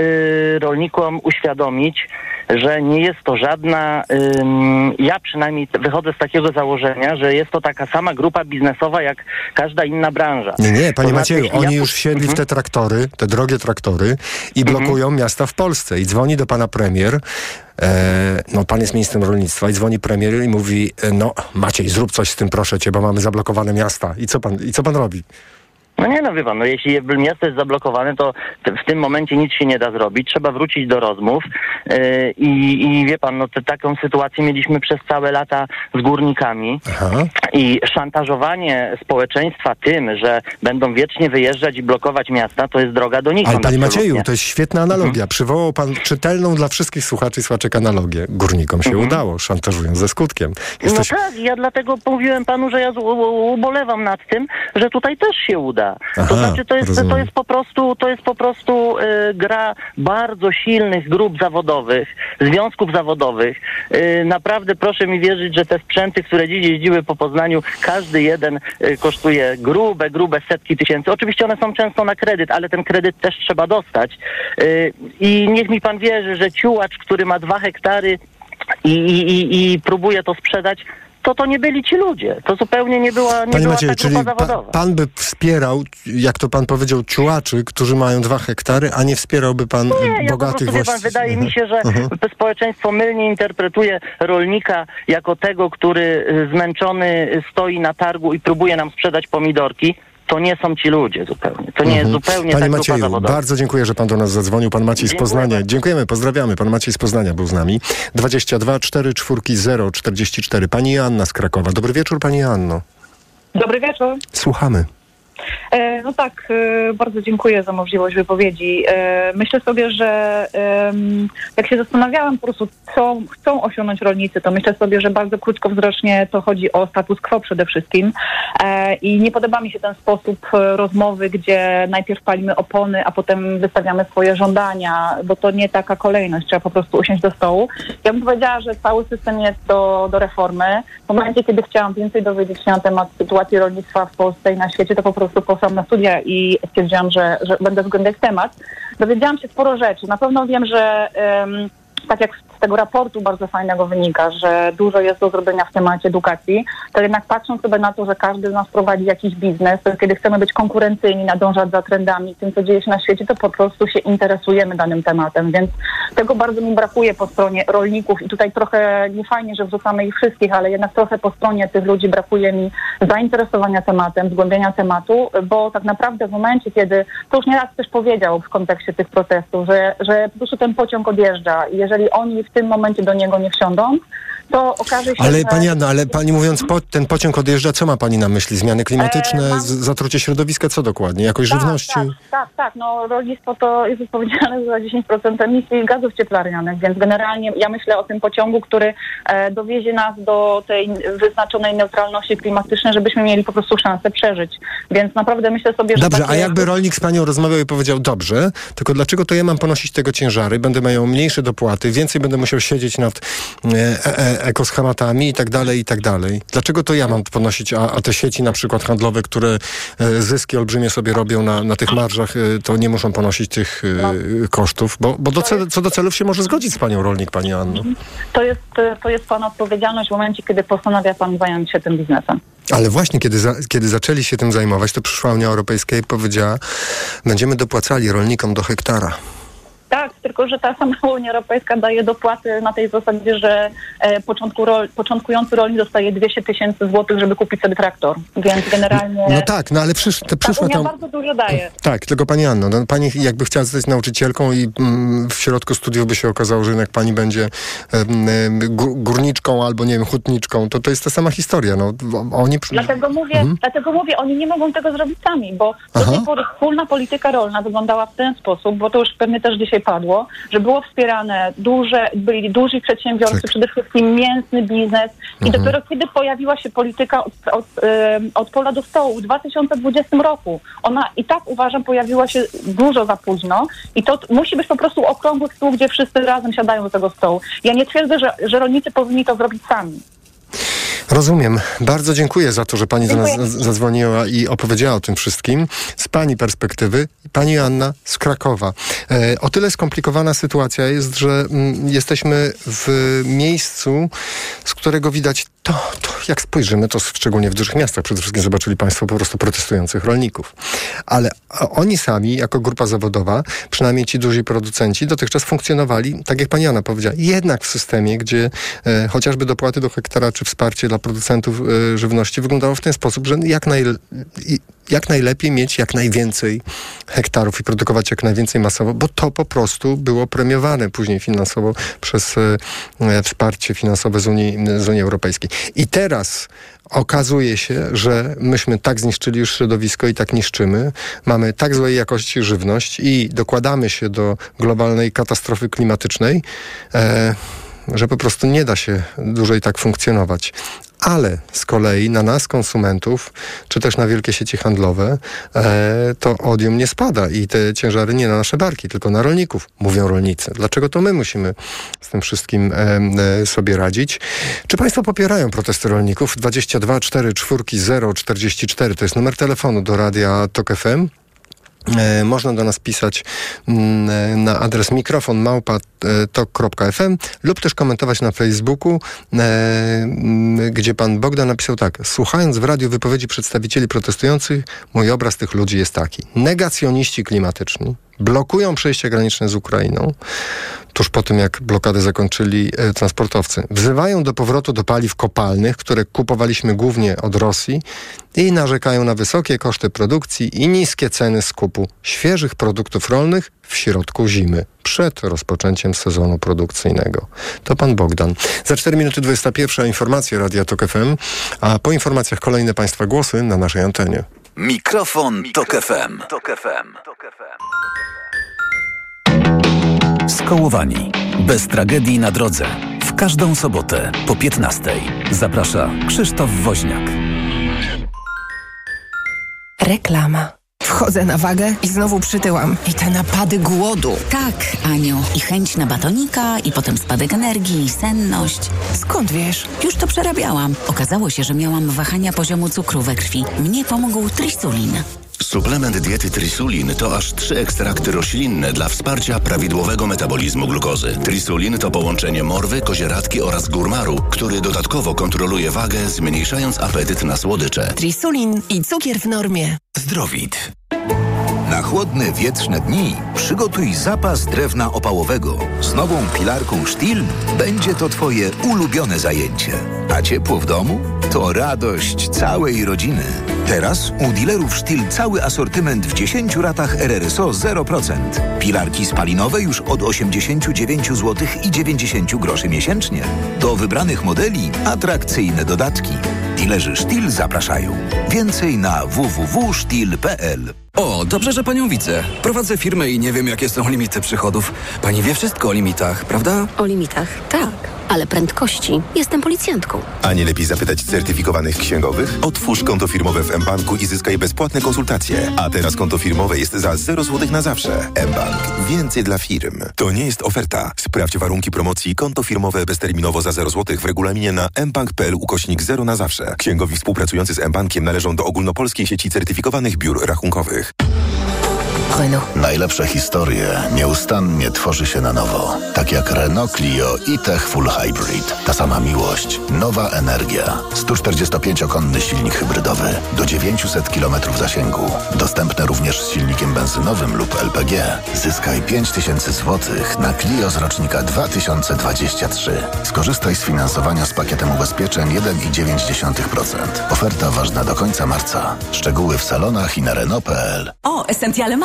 yy, rolnikom uświadomić, że nie jest to żadna, ym, ja przynajmniej wychodzę z takiego założenia, że jest to taka sama grupa biznesowa jak każda inna branża. Nie, nie, panie To Macieju, oni ja- już wsiedli w Mhm. te traktory, te drogie traktory i blokują miasta w Polsce. I dzwoni do pana premier, e, no pan jest ministrem rolnictwa i dzwoni premier i mówi, e, no Maciej, zrób coś z tym proszę cię, bo mamy zablokowane miasta. I co pan, i co pan robi? No nie no, wie pan, no jeśli miasto jest zablokowane, to w tym momencie nic się nie da zrobić. Trzeba wrócić do rozmów yy, i, i wie pan, no te, taką sytuację mieliśmy przez całe lata z górnikami. I szantażowanie społeczeństwa tym, że będą wiecznie wyjeżdżać i blokować miasta, to jest droga donikąd. Ale panie absolutnie. Macieju, to jest świetna analogia. Przywołał pan czytelną dla wszystkich słuchaczy i słuchaczek analogię. Górnikom się udało, szantażując ze skutkiem. Jesteś... No tak, ja dlatego mówiłem panu, że ja ubolewam nad tym, że tutaj też się uda. Aha, to znaczy to jest, to jest po prostu, to jest po prostu e, gra bardzo silnych grup zawodowych, związków zawodowych. E, naprawdę proszę mi wierzyć, że te sprzęty, które dziś jeździły po Poznaniu, każdy jeden e, kosztuje grube, grube setki tysięcy. Oczywiście one są często na kredyt, ale ten kredyt też trzeba dostać. E, I niech mi pan wierzy, że ciułacz, który ma dwa hektary i, i, i próbuje to sprzedać, to to nie byli ci ludzie. To zupełnie nie była, nie Panie była Macieju, ta czyli pa, zawodowa. pan by wspierał, jak to pan powiedział, ciułaczy, którzy mają dwa hektary, a nie wspierałby pan Nie, ja po bogatych prostu, pan, wydaje mi się, że Mhm. społeczeństwo mylnie interpretuje rolnika jako tego, który y, zmęczony stoi na targu i próbuje nam sprzedać pomidorki. To nie są ci ludzie zupełnie. To nie jest Mhm. zupełnie Panie ta Macieju, zawodowa. bardzo dziękuję, że pan do nas zadzwonił. Pan Maciej z Poznania. Dziękujemy, pozdrawiamy. Pan Maciej z Poznania był z nami. 22 4 4 0 44. Pani Joanna z Krakowa. Dobry wieczór, pani Joanno. Dobry wieczór. Słuchamy. E, No tak, e, bardzo dziękuję za możliwość wypowiedzi. E, Myślę sobie, że jak się zastanawiałam po prostu, co chcą osiągnąć rolnicy, to myślę sobie, że bardzo krótkowzrocznie to chodzi o status quo przede wszystkim. I nie podoba mi się ten sposób rozmowy, gdzie najpierw palimy opony, a potem wystawiamy swoje żądania, bo to nie taka kolejność, trzeba po prostu usiąść do stołu. Ja bym powiedziała, że cały system jest do, do reformy. W momencie, kiedy chciałam więcej dowiedzieć się na temat sytuacji rolnictwa w Polsce i na świecie, to po prostu poszłam na studia i stwierdziłam, że, że będę zgłębiać temat. Dowiedziałam się sporo rzeczy. Na pewno wiem, że em, tak jak z tego raportu bardzo fajnego wynika, że dużo jest do zrobienia w temacie edukacji, to jednak patrząc sobie na to, że każdy z nas prowadzi jakiś biznes, to kiedy chcemy być konkurencyjni, nadążać za trendami, tym co dzieje się na świecie, to po prostu się interesujemy danym tematem, więc tego bardzo mi brakuje po stronie rolników i tutaj trochę nie fajnie, że wrzucamy ich wszystkich, ale jednak trochę po stronie tych ludzi brakuje mi zainteresowania tematem, zgłębienia tematu, bo tak naprawdę w momencie, kiedy, to już nieraz też powiedział w kontekście tych protestów, że, że po prostu ten pociąg odjeżdża i jeżeli oni w tym momencie do niego nie wsiądą, to okaże się, Ale że... pani Anna, ale pani mówiąc, po, ten pociąg odjeżdża, co ma pani na myśli? Zmiany klimatyczne, E, mam- zatrucie środowiska, co dokładnie? Jakość Tak, żywności? Tak, tak, tak. No, rolnictwo to jest odpowiedzialne za 10% emisji gazów cieplarnianych, więc generalnie ja myślę o tym pociągu, który e, dowiezie nas do tej wyznaczonej neutralności klimatycznej, żebyśmy mieli po prostu szansę przeżyć. Więc naprawdę myślę sobie, że... Dobrze, a jakby rolnik z panią rozmawiał i powiedział, dobrze, tylko dlaczego to ja mam ponosić tego ciężary, będę miał mniejsze dopłaty, więcej będę musiał siedzieć nad e, e, ekoschematami i tak dalej, i tak dalej. Dlaczego to ja mam ponosić, a, a te sieci na przykład handlowe, które e, zyski olbrzymie sobie robią na, na tych marżach, e, to nie muszą ponosić tych e, kosztów, bo, bo do cel, co do celów się może zgodzić z panią rolnik, pani Anno. To jest, to jest Pana odpowiedzialność w momencie, kiedy postanawia Pan zająć się tym biznesem. Ale właśnie, kiedy, za, kiedy zaczęli się tym zajmować, to przyszła Unia Europejska i powiedziała, będziemy dopłacali rolnikom do hektara. Tak, tylko że ta sama Unia Europejska daje dopłaty na tej zasadzie, że e, początku rol, początkujący rolnik dostaje 200 tysięcy złotych, żeby kupić sobie traktor. Więc generalnie No tak, no ale przysz, te ta przyszła Unia tam... bardzo dużo daje. Tak, tylko pani Anno, no, pani jakby chciała zostać nauczycielką i mm, w środku studiów by się okazało, że jednak pani będzie gó- górniczką albo nie wiem, hutniczką, to to jest ta sama historia. No, oni... Dlatego mówię, Mhm. dlatego mówię, oni nie mogą tego zrobić sami, bo do Aha. tej pory wspólna polityka rolna wyglądała w ten sposób, bo to już pewnie też dzisiaj padło, że było wspierane duże, byli duzi przedsiębiorcy, Tak. przede wszystkim mięsny biznes i Mhm. dopiero kiedy pojawiła się polityka od, od, od pola do stołu w 2020 roku, ona i tak uważam pojawiła się dużo za późno i to musi być po prostu okrągły stół, gdzie wszyscy razem siadają do tego stołu. Ja nie twierdzę, że, że rolnicy powinni to zrobić sami. Rozumiem. Bardzo dziękuję za to, że pani do nas Dziękuję. zadzwoniła i opowiedziała o tym wszystkim. Z pani perspektywy, pani Anna z Krakowa. E, o tyle skomplikowana sytuacja jest, że mm, jesteśmy w miejscu, z którego widać to, to, jak spojrzymy, to szczególnie w dużych miastach, przede wszystkim zobaczyli państwo po prostu protestujących rolników. Ale oni sami, jako grupa zawodowa, przynajmniej ci duzi producenci, dotychczas funkcjonowali, tak jak pani Anna powiedziała, jednak w systemie, gdzie e, chociażby dopłaty do hektara, czy wsparcie dla producentów e, żywności wyglądało w ten sposób, że jak, naj, jak najlepiej mieć jak najwięcej hektarów i produkować jak najwięcej masowo, bo to po prostu było premiowane później finansowo przez e, e, wsparcie finansowe z Unii, z Unii Europejskiej. I teraz okazuje się, że myśmy tak zniszczyli już środowisko i tak niszczymy, mamy tak złej jakości żywność i dokładamy się do globalnej katastrofy klimatycznej, e, że po prostu nie da się dłużej tak funkcjonować. Ale z kolei na nas, konsumentów, czy też na wielkie sieci handlowe, e, to odium nie spada i te ciężary nie na nasze barki, tylko na rolników, mówią rolnicy. Dlaczego to my musimy z tym wszystkim e, e, sobie radzić? Czy Państwo popierają protesty rolników? 22 4 4 0 44 to jest numer telefonu do radia TOK FM. E, Można do nas pisać mm, e, na adres mikrofon małpa e, tok.fm lub też komentować na Facebooku, e, gdzie pan Bogdan napisał tak. Słuchając w radiu wypowiedzi przedstawicieli protestujących, mój obraz tych ludzi jest taki. Negacjoniści klimatyczni blokują przejście graniczne z Ukrainą, tuż po tym jak blokadę zakończyli e, transportowcy. Wzywają do powrotu do paliw kopalnych, które kupowaliśmy głównie od Rosji i narzekają na wysokie koszty produkcji i niskie ceny skupu świeżych produktów rolnych w środku zimy, przed rozpoczęciem sezonu produkcyjnego. To pan Bogdan. Za 4 minuty 21 informacje Radia Tok FM, a po informacjach kolejne państwa głosy na naszej antenie. Mikrofon, Tok FM. Skołowani. Bez tragedii na drodze. W każdą sobotę po 15. Zaprasza Krzysztof Woźniak. Reklama. Wchodzę na wagę i znowu przytyłam. I te napady głodu. Tak, Aniu. I chęć na batonika, i potem spadek energii, i senność. Skąd wiesz? Już to przerabiałam. Okazało się, że miałam wahania poziomu cukru we krwi. Mnie pomógł trisulin. Suplement diety Trisulin to aż trzy ekstrakty roślinne dla wsparcia prawidłowego metabolizmu glukozy. Trisulin to połączenie morwy, kozieradki oraz górmaru, który dodatkowo kontroluje wagę, zmniejszając apetyt na słodycze. Trisulin i cukier w normie. Zdrowit. Na chłodne, wietrzne dni przygotuj zapas drewna opałowego. Z nową pilarką Stihl będzie to Twoje ulubione zajęcie. A ciepło w domu? To radość całej rodziny. Teraz u dealerów Stihl cały asortyment w 10 ratach RRSO 0%. Pilarki spalinowe już od 89 zł i 90 groszy miesięcznie. Do wybranych modeli atrakcyjne dodatki. Dilerzy Stihl zapraszają. Więcej na www.stihl.pl O, dobrze, że panią widzę. Prowadzę firmę i nie wiem, jakie są limity przychodów. Pani wie wszystko o limitach, prawda? O limitach, tak. Ale prędkości. Jestem policjantką. A nie lepiej zapytać certyfikowanych księgowych? Otwórz konto firmowe w mBanku i zyskaj bezpłatne konsultacje. A teraz konto firmowe jest za 0 zł na zawsze. mBank. Więcej dla firm. To nie jest oferta. Sprawdź warunki promocji konto firmowe bezterminowo za 0 zł w regulaminie na mbank.pl ukośnik 0 na zawsze. Księgowi współpracujący z mBankiem należą do ogólnopolskiej sieci certyfikowanych biur rachunkowych. Renault. Najlepsze historie nieustannie tworzy się na nowo. Tak jak Renault Clio i Tech Full Hybrid. Ta sama miłość, nowa energia. 145-konny silnik hybrydowy do 900 km zasięgu. Dostępne również z silnikiem benzynowym lub LPG. Zyskaj 5000 zł na Clio z rocznika 2023. Skorzystaj z finansowania z pakietem ubezpieczeń 1,9%. Oferta ważna do końca marca. Szczegóły w salonach i na Renault.pl. O, Essentiale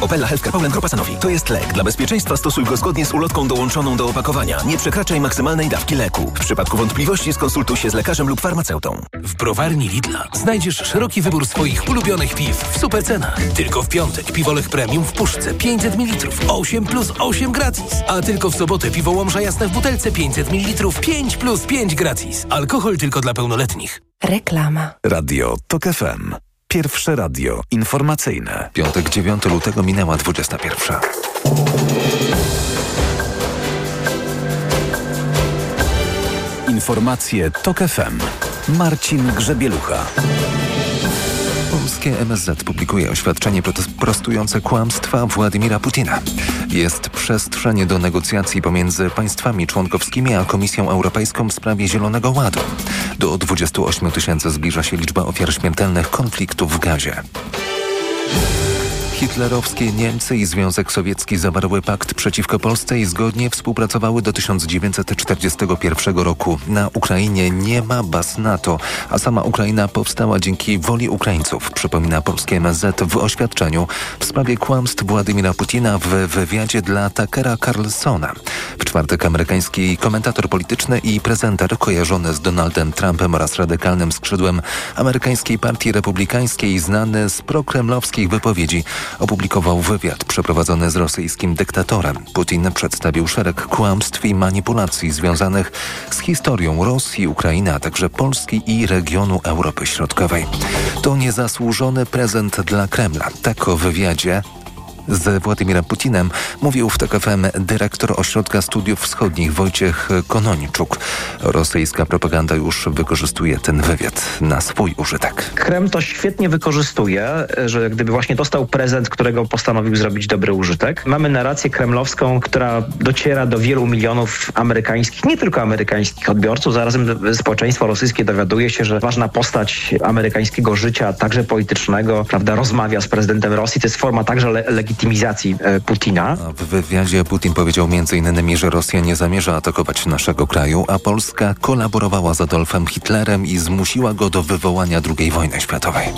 Opella Healthcare Poland Grupa Sanofi. To jest lek. Dla bezpieczeństwa stosuj go zgodnie z ulotką dołączoną do opakowania. Nie przekraczaj maksymalnej dawki leku. W przypadku wątpliwości skonsultuj się z lekarzem lub farmaceutą. W browarni Lidla znajdziesz szeroki wybór swoich ulubionych piw w supercenach. Tylko w piątek piwolech premium w puszce 500 ml 8 plus 8 gratis. A tylko w sobotę piwo Łomża Jasne w butelce 500 ml 5 plus 5 gratis. Alkohol tylko dla pełnoletnich. Reklama. Radio TOK FM. Pierwsze radio informacyjne. Piątek 9 lutego minęła 21. Informacje TOK FM. Marcin Grzebielucha. Polskie MSZ publikuje oświadczenie prostujące kłamstwa Władimira Putina. Jest przestrzeń do negocjacji pomiędzy państwami członkowskimi a Komisją Europejską w sprawie Zielonego Ładu. Do 28 tysięcy zbliża się liczba ofiar śmiertelnych konfliktów w gazie. Hitlerowskie Niemcy i Związek Sowiecki zawarły pakt przeciwko Polsce i zgodnie współpracowały do 1941 roku. Na Ukrainie nie ma baz NATO, a sama Ukraina powstała dzięki woli Ukraińców, przypomina polskie MSZ w oświadczeniu w sprawie kłamstw Władimira Putina w wywiadzie dla Takera Carlsona. W czwartek amerykański komentator polityczny i prezenter kojarzony z Donaldem Trumpem oraz radykalnym skrzydłem amerykańskiej partii republikańskiej znany z prokremlowskich wypowiedzi opublikował wywiad przeprowadzony z rosyjskim dyktatorem. Putin przedstawił szereg kłamstw i manipulacji związanych z historią Rosji, Ukrainy, a także Polski i regionu Europy Środkowej. To niezasłużony prezent dla Kremla. Tak o wywiadzie z Władimirem Putinem, mówił w TOK FM dyrektor Ośrodka Studiów Wschodnich Wojciech Kononiczuk. Rosyjska propaganda już wykorzystuje ten wywiad na swój użytek. Kreml to świetnie wykorzystuje, że gdyby właśnie dostał prezent, którego postanowił zrobić dobry użytek. Mamy narrację kremlowską, która dociera do wielu milionów amerykańskich, nie tylko amerykańskich odbiorców. Zarazem społeczeństwo rosyjskie dowiaduje się, że ważna postać amerykańskiego życia, także politycznego, prawda, rozmawia z prezydentem Rosji. To jest forma także le e, Putina. W wywiadzie Putin powiedział m.in., że Rosja nie zamierza atakować naszego kraju, a Polska kolaborowała z Adolfem Hitlerem i zmusiła go do wywołania II wojny światowej.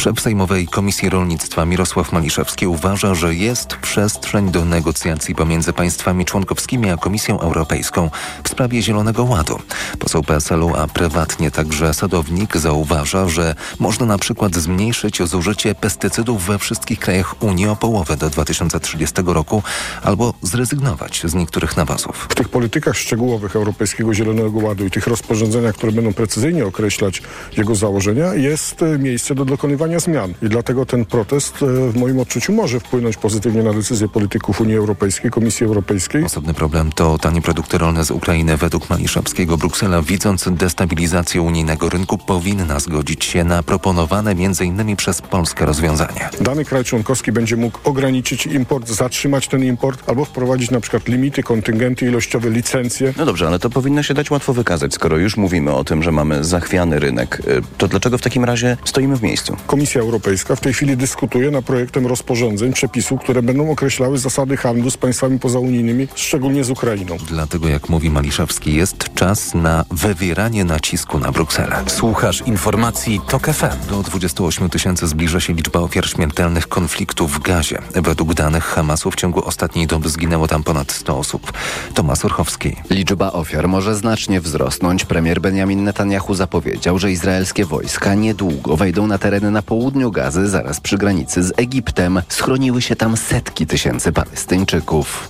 Szef Sejmowej Komisji Rolnictwa Mirosław Maliszewski uważa, że jest przestrzeń do negocjacji pomiędzy państwami członkowskimi a Komisją Europejską w sprawie Zielonego Ładu. Poseł PSL-u, a prywatnie także sadownik zauważa, że można na przykład zmniejszyć zużycie pestycydów we wszystkich krajach Unii o połowę do 2030 roku albo zrezygnować z niektórych nawozów. W tych politykach szczegółowych Europejskiego Zielonego Ładu i tych rozporządzeniach, które będą precyzyjnie określać jego założenia, jest e, miejsce do dokonywania zmian. I dlatego ten protest e, w moim odczuciu może wpłynąć pozytywnie na decyzje polityków Unii Europejskiej, Komisji Europejskiej. Osobny problem to tanie produkty rolne z Ukrainy. Według Maliszewskiego Bruksela, widząc destabilizację unijnego rynku, powinna zgodzić się na proponowane m.in. przez Polskę rozwiązania. Dany kraj członkowski będzie mógł ograniczyć import, zatrzymać ten import albo wprowadzić na przykład limity, kontyngenty ilościowe, licencje. No dobrze, ale to powinno się dać łatwo wykazać. Skoro już mówimy o tym, że mamy zachwiany rynek, y, to dlaczego w takim razie stoimy w miejscu? Komisja Europejska w tej chwili dyskutuje nad projektem rozporządzeń, przepisów, które będą określały zasady handlu z państwami pozaunijnymi, szczególnie z Ukrainą. Dlatego, jak mówi Maliszewski, jest czas na wywieranie nacisku na Brukselę. Słuchasz informacji TOK FM. Do 28 tysięcy zbliża się liczba ofiar śmiertelnych konfliktów w Gazie. Według danych Hamasu w ciągu ostatniej doby zginęło tam ponad 100 osób. Tomasz Orchowski. Liczba ofiar może znacznie wzrosnąć. Premier Benjamin Netanyahu zapowiedział, że izraelskie wojska niedługo wejdą na tereny na południu Gazy, zaraz przy granicy z Egiptem. Schroniły się tam setki tysięcy Palestyńczyków.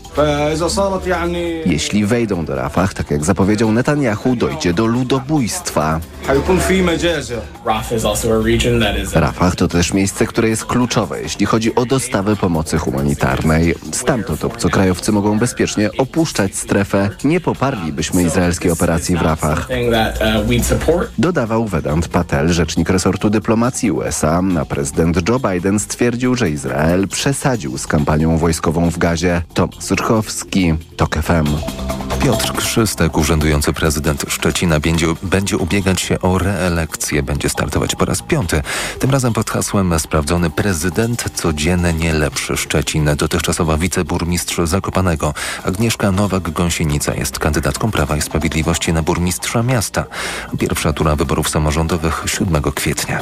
Jeśli wejdą do Rafah, tak jak zapowiedział Netanyahu, dojdzie do ludobójstwa. Rafah to też miejsce, które jest kluczowe, jeśli chodzi o dostawę pomocy humanitarnej. Stamtąd obcokrajowcy mogą bezpiecznie opuszczać strefę. Nie poparlibyśmy izraelskiej operacji w Rafah. Dodawał Vedant Patel, rzecznik resortu dyplomacji USA, a prezydent Joe Biden stwierdził, że Izrael przesadził z kampanią wojskową w Gazie. Tomasz Rczkowski, TOK FM. Piotr Krzystek, urzędujący prezydent Szczecina, będzie, będzie ubiegać się o reelekcję. Będzie startować po raz piąty. Tym razem pod hasłem sprawdzony prezydent, codziennie lepszy Szczecin. Dotychczasowa wiceburmistrz Zakopanego Agnieszka Nowak-Gąsienica jest kandydatką Prawa i Sprawiedliwości na burmistrza miasta. Pierwsza tura wyborów samorządowych 7 kwietnia.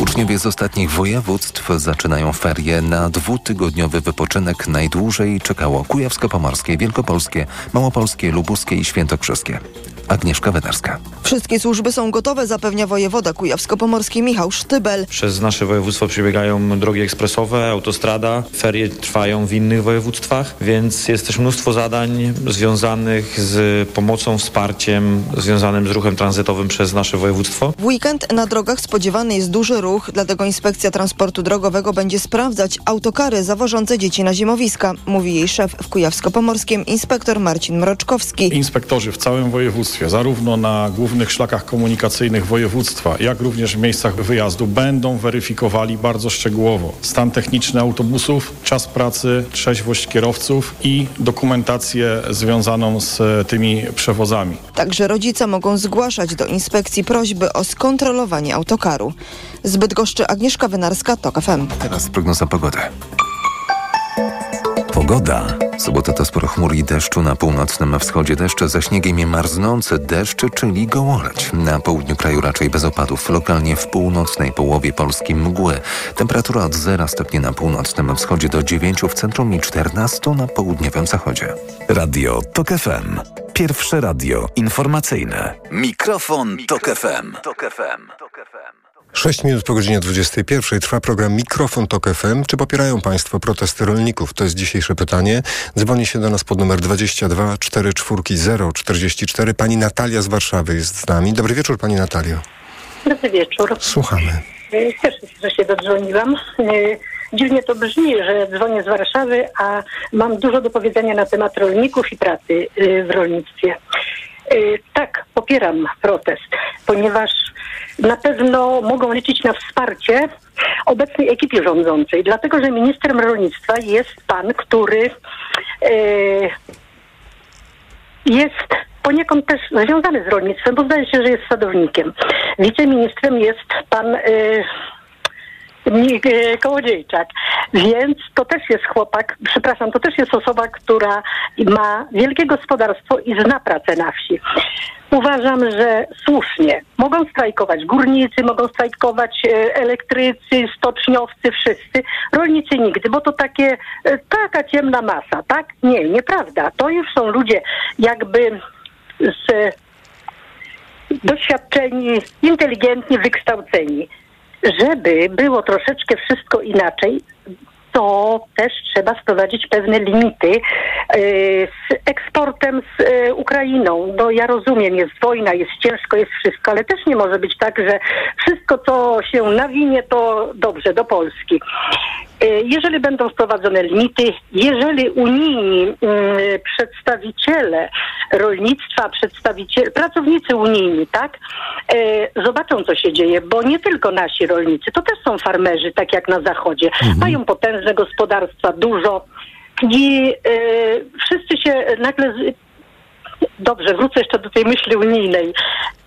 Uczniowie z ostatnich województw zaczynają ferie na dwutygodniowy wypoczynek. Najdłużej czekało Kujawsko-Pomorskie, Wielkopolskie, Małopolskie, Lubuskie i Świętokrzyskie. Agnieszka Wedarska. Wszystkie służby są gotowe, zapewnia wojewoda kujawsko-pomorski Michał Sztybel. Przez nasze województwo przebiegają drogi ekspresowe, autostrada. Ferie trwają w innych województwach, więc jest też mnóstwo zadań związanych z pomocą, wsparciem, związanym z ruchem tranzytowym przez nasze województwo. W weekend na drogach spodziewany jest duży ruch, dlatego Inspekcja Transportu Drogowego będzie sprawdzać autokary zawożące dzieci na zimowiska, mówi jej szef w Kujawsko-Pomorskim inspektor Marcin Mroczkowski. Inspektorzy w całym województwie, zarówno na głównych szlakach komunikacyjnych województwa, jak również w miejscach wyjazdu będą weryfikowali bardzo szczegółowo stan techniczny autobusów, czas pracy, trzeźwość kierowców i dokumentację związaną z tymi przewozami. Także rodzice mogą zgłaszać do inspekcji prośby o skontrolowanie autokaru. Zbyt goszczy Agnieszka Wynarska, TOK FM. Teraz prognoza pogody. Pogoda. Sobota to sporo chmur i deszczu na północnym wschodzie deszcze, ze śniegiem i marznące deszcze, czyli gołoleć. Na południu kraju raczej bez opadów, lokalnie w północnej połowie Polski mgły. Temperatura od 0 stopni na północnym wschodzie do 9 w centrum i 14 na południowym zachodzie. Radio TOK FM. Pierwsze radio informacyjne. Mikrofon, Tok FM. Tok FM. 6 minut po godzinie 21 trwa program Mikrofon Tok FM. Czy popierają Państwo protesty rolników? To jest dzisiejsze pytanie. Dzwoni się do nas pod numer 22 44 044. Pani Natalia z Warszawy jest z nami. Dobry wieczór Pani Natalio. Dobry wieczór. Słuchamy. Cieszę się, że się dodzwoniłam. dziwnie to brzmi, że dzwonię z Warszawy, a mam dużo do powiedzenia na temat rolników i pracy y, w rolnictwie. Tak, popieram protest, ponieważ na pewno mogą liczyć na wsparcie obecnej ekipie rządzącej, dlatego że ministrem rolnictwa jest pan, który y, jest poniekąd też związany z rolnictwem, bo zdaje się, że jest sadownikiem. Wiceministrem jest pan y, Mi- y, Kołodziejczak. Więc to też jest chłopak, przepraszam, to też jest osoba, która ma wielkie gospodarstwo i zna pracę na wsi. Uważam, że słusznie. Mogą strajkować górnicy, mogą strajkować e, elektrycy, stoczniowcy, wszyscy. Rolnicy nigdy, bo to takie, e, taka ciemna masa, tak? Nie, nieprawda. To już są ludzie jakby z doświadczeni, inteligentni, wykształceni. Żeby było troszeczkę wszystko inaczej, to też trzeba wprowadzić pewne limity e, z eksportem z e, Ukrainą. No ja rozumiem, jest wojna, jest ciężko, jest wszystko, ale też nie może być tak, że wszystko, co się nawinie, to dobrze, do Polski. E, Jeżeli będą wprowadzone limity, jeżeli unijni mm, przedstawiciele rolnictwa, przedstawiciele, pracownicy unijni, tak, zobaczą, co się dzieje, bo nie tylko nasi rolnicy, to też są farmerzy, tak jak na zachodzie. Mają potężne gospodarstwa, dużo i e, wszyscy się nagle... Z... Dobrze, wrócę jeszcze do tej myśli unijnej,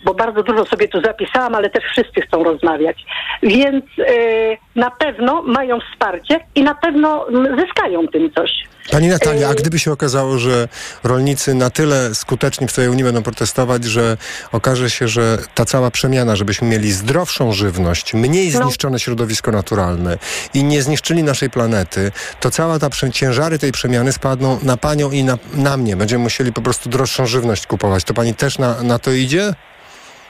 bo bardzo dużo sobie tu zapisałam, ale też wszyscy chcą rozmawiać. Więc e, na pewno mają wsparcie i na pewno zyskają tym coś. Pani Natalia, a gdyby się okazało, że rolnicy na tyle skuteczni w całej Unii będą protestować, że okaże się, że ta cała przemiana, żebyśmy mieli zdrowszą żywność, mniej zniszczone środowisko naturalne i nie zniszczyli naszej planety, to cała ta ciężary tej przemiany spadną na panią i na, na mnie. Będziemy musieli po prostu droższą żywność kupować. To pani też na, na to idzie?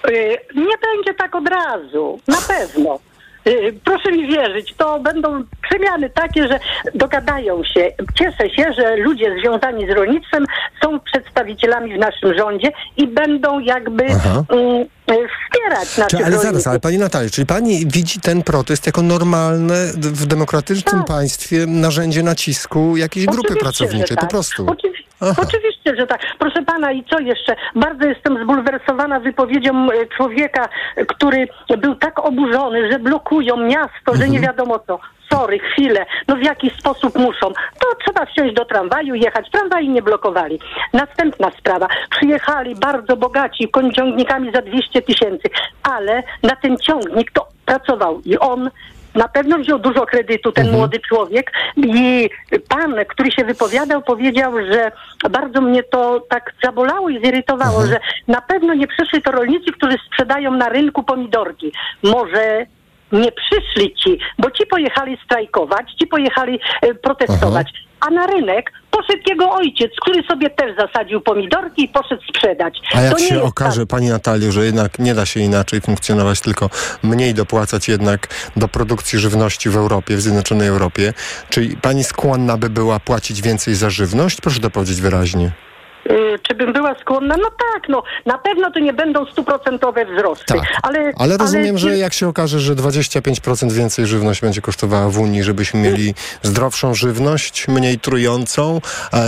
Y, Nie będzie tak od razu, na pewno. Y, Proszę mi wierzyć, to będą przemiany takie, że dogadają się. Cieszę się, że ludzie związani z rolnictwem są przedstawicielami w naszym rządzie i będą jakby Aha. mm, y, wspierać naszych Czy, ale zaraz, rolników. ale pani Natalia, czyli pani widzi ten protest jako normalne w demokratycznym państwie narzędzie nacisku jakiejś grupy Oczywiście, pracowniczej, że po tak. prostu? Oczywi- Aha. Oczywiście, że tak. Proszę pana, i co jeszcze? Bardzo jestem zbulwersowana wypowiedzią e, człowieka, który był tak oburzony, że blokują miasto, że nie wiadomo co. Sorry, chwilę. No w jaki sposób muszą? To trzeba wsiąść do tramwaju, jechać. Tramwaj nie blokowali. Następna sprawa. Przyjechali bardzo bogaci ciągnikami za 200 tysięcy, ale na ten ciągnik to pracował i on na pewno wziął dużo kredytu ten młody człowiek i pan, który się wypowiadał, powiedział, że bardzo mnie to tak zabolało i zirytowało, że na pewno nie przyszli to rolnicy, którzy sprzedają na rynku pomidorki. Może nie przyszli ci, bo ci pojechali strajkować, ci pojechali e, protestować, a na rynek poszedł jego ojciec, który sobie też zasadził pomidorki i poszedł sprzedać. A jak się okaże, pani Natalio, że jednak nie da się inaczej funkcjonować, tylko mniej dopłacać jednak do produkcji żywności w Europie, w Zjednoczonej Europie, czyli pani skłonna by była płacić więcej za żywność? Proszę to powiedzieć wyraźnie. Y, Czy bym była skłonna? No tak, no na pewno to nie będą stuprocentowe wzrosty. Tak. Ale, Ale rozumiem, że nie- jak się okaże, że 25% więcej żywność będzie kosztowała w Unii, żebyśmy mieli zdrowszą żywność, mniej trującą,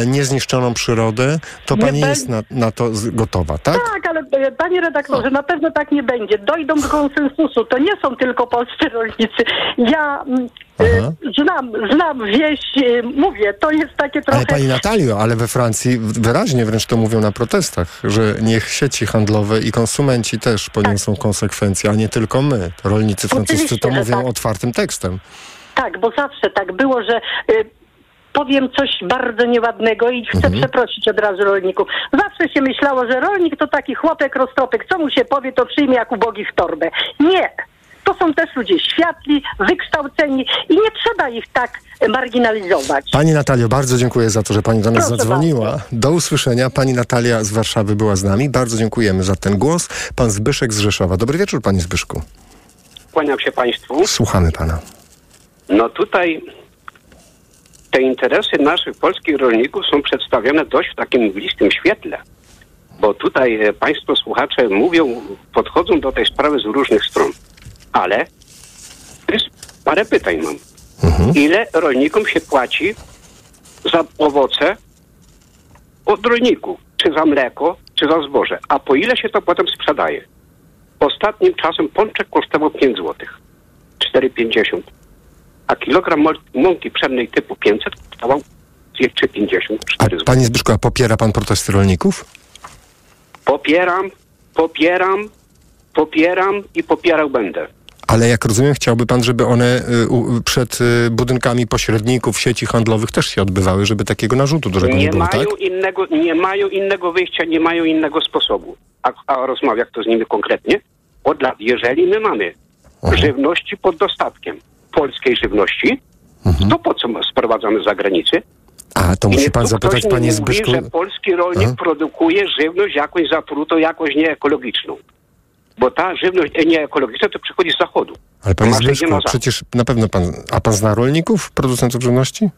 niezniszczoną przyrodę, to pani jest na, na to gotowa, tak? Tak, ale e, panie redaktorze, na pewno tak nie będzie. Dojdą do konsensusu. To nie są tylko polscy rolnicy. Ja e, znam, znam wieś, e, mówię, to jest takie trochę... Ale pani Natalio, ale we Francji wyraźnie wręcz to mówią na protestach, że niech sieci handlowe i konsumenci też poniosą konsekwencje, a nie tylko my. Rolnicy francuscy to mówią tak. otwartym tekstem. Tak, bo zawsze tak było, że y, powiem coś bardzo nieładnego i chcę przeprosić od razu rolników. Zawsze się myślało, że rolnik to taki chłopek roztropek, co mu się powie, to przyjmie jak ubogi w torbę. Nie! To są też ludzie światli, wykształceni i nie trzeba ich tak marginalizować. Pani Natalio, bardzo dziękuję za to, że pani do nas Proszę zadzwoniła. Do usłyszenia. Pani Natalia z Warszawy była z nami. Bardzo dziękujemy za ten głos. Pan Zbyszek z Rzeszowa. Dobry wieczór, panie Zbyszku. Kłaniam się Państwu. Słuchamy pana. No tutaj te interesy naszych polskich rolników są przedstawione dość w takim mglistym świetle. Bo tutaj e, Państwo słuchacze mówią, podchodzą do tej sprawy z różnych stron. Ale jest parę pytań mam. ile rolnikom się płaci za owoce od rolników, czy za mleko, czy za zboże, a po ile się to potem sprzedaje. Ostatnim czasem pączek kosztował 5 zł, 4,50, a kilogram mąki pszennej typu 500 kosztował 3,50, 4 zł. Panie Zbyszku, a popiera pan protesty rolników? Popieram, popieram, popieram i popierał będę. Ale jak rozumiem, chciałby pan, żeby one y, przed y, budynkami pośredników sieci handlowych też się odbywały, żeby takiego narzutu dużego nie, Nie było, mają, tak? innego, nie mają innego wyjścia, nie mają innego sposobu. A, a rozmawia kto z nimi konkretnie? Od lat, jeżeli my mamy żywności pod dostatkiem, polskiej żywności, to po co my sprowadzamy z zagranicy? A to musi pan zapytać, panie Zbyszku. Mówi, że polski rolnik Aha. produkuje żywność jakąś zatrutą, jakąś nieekologiczną. Bo ta żywność nieekologiczna to przychodzi z zachodu. Ale panie na zachód. przecież na pewno pan... A pan zna rolników, producentów żywności?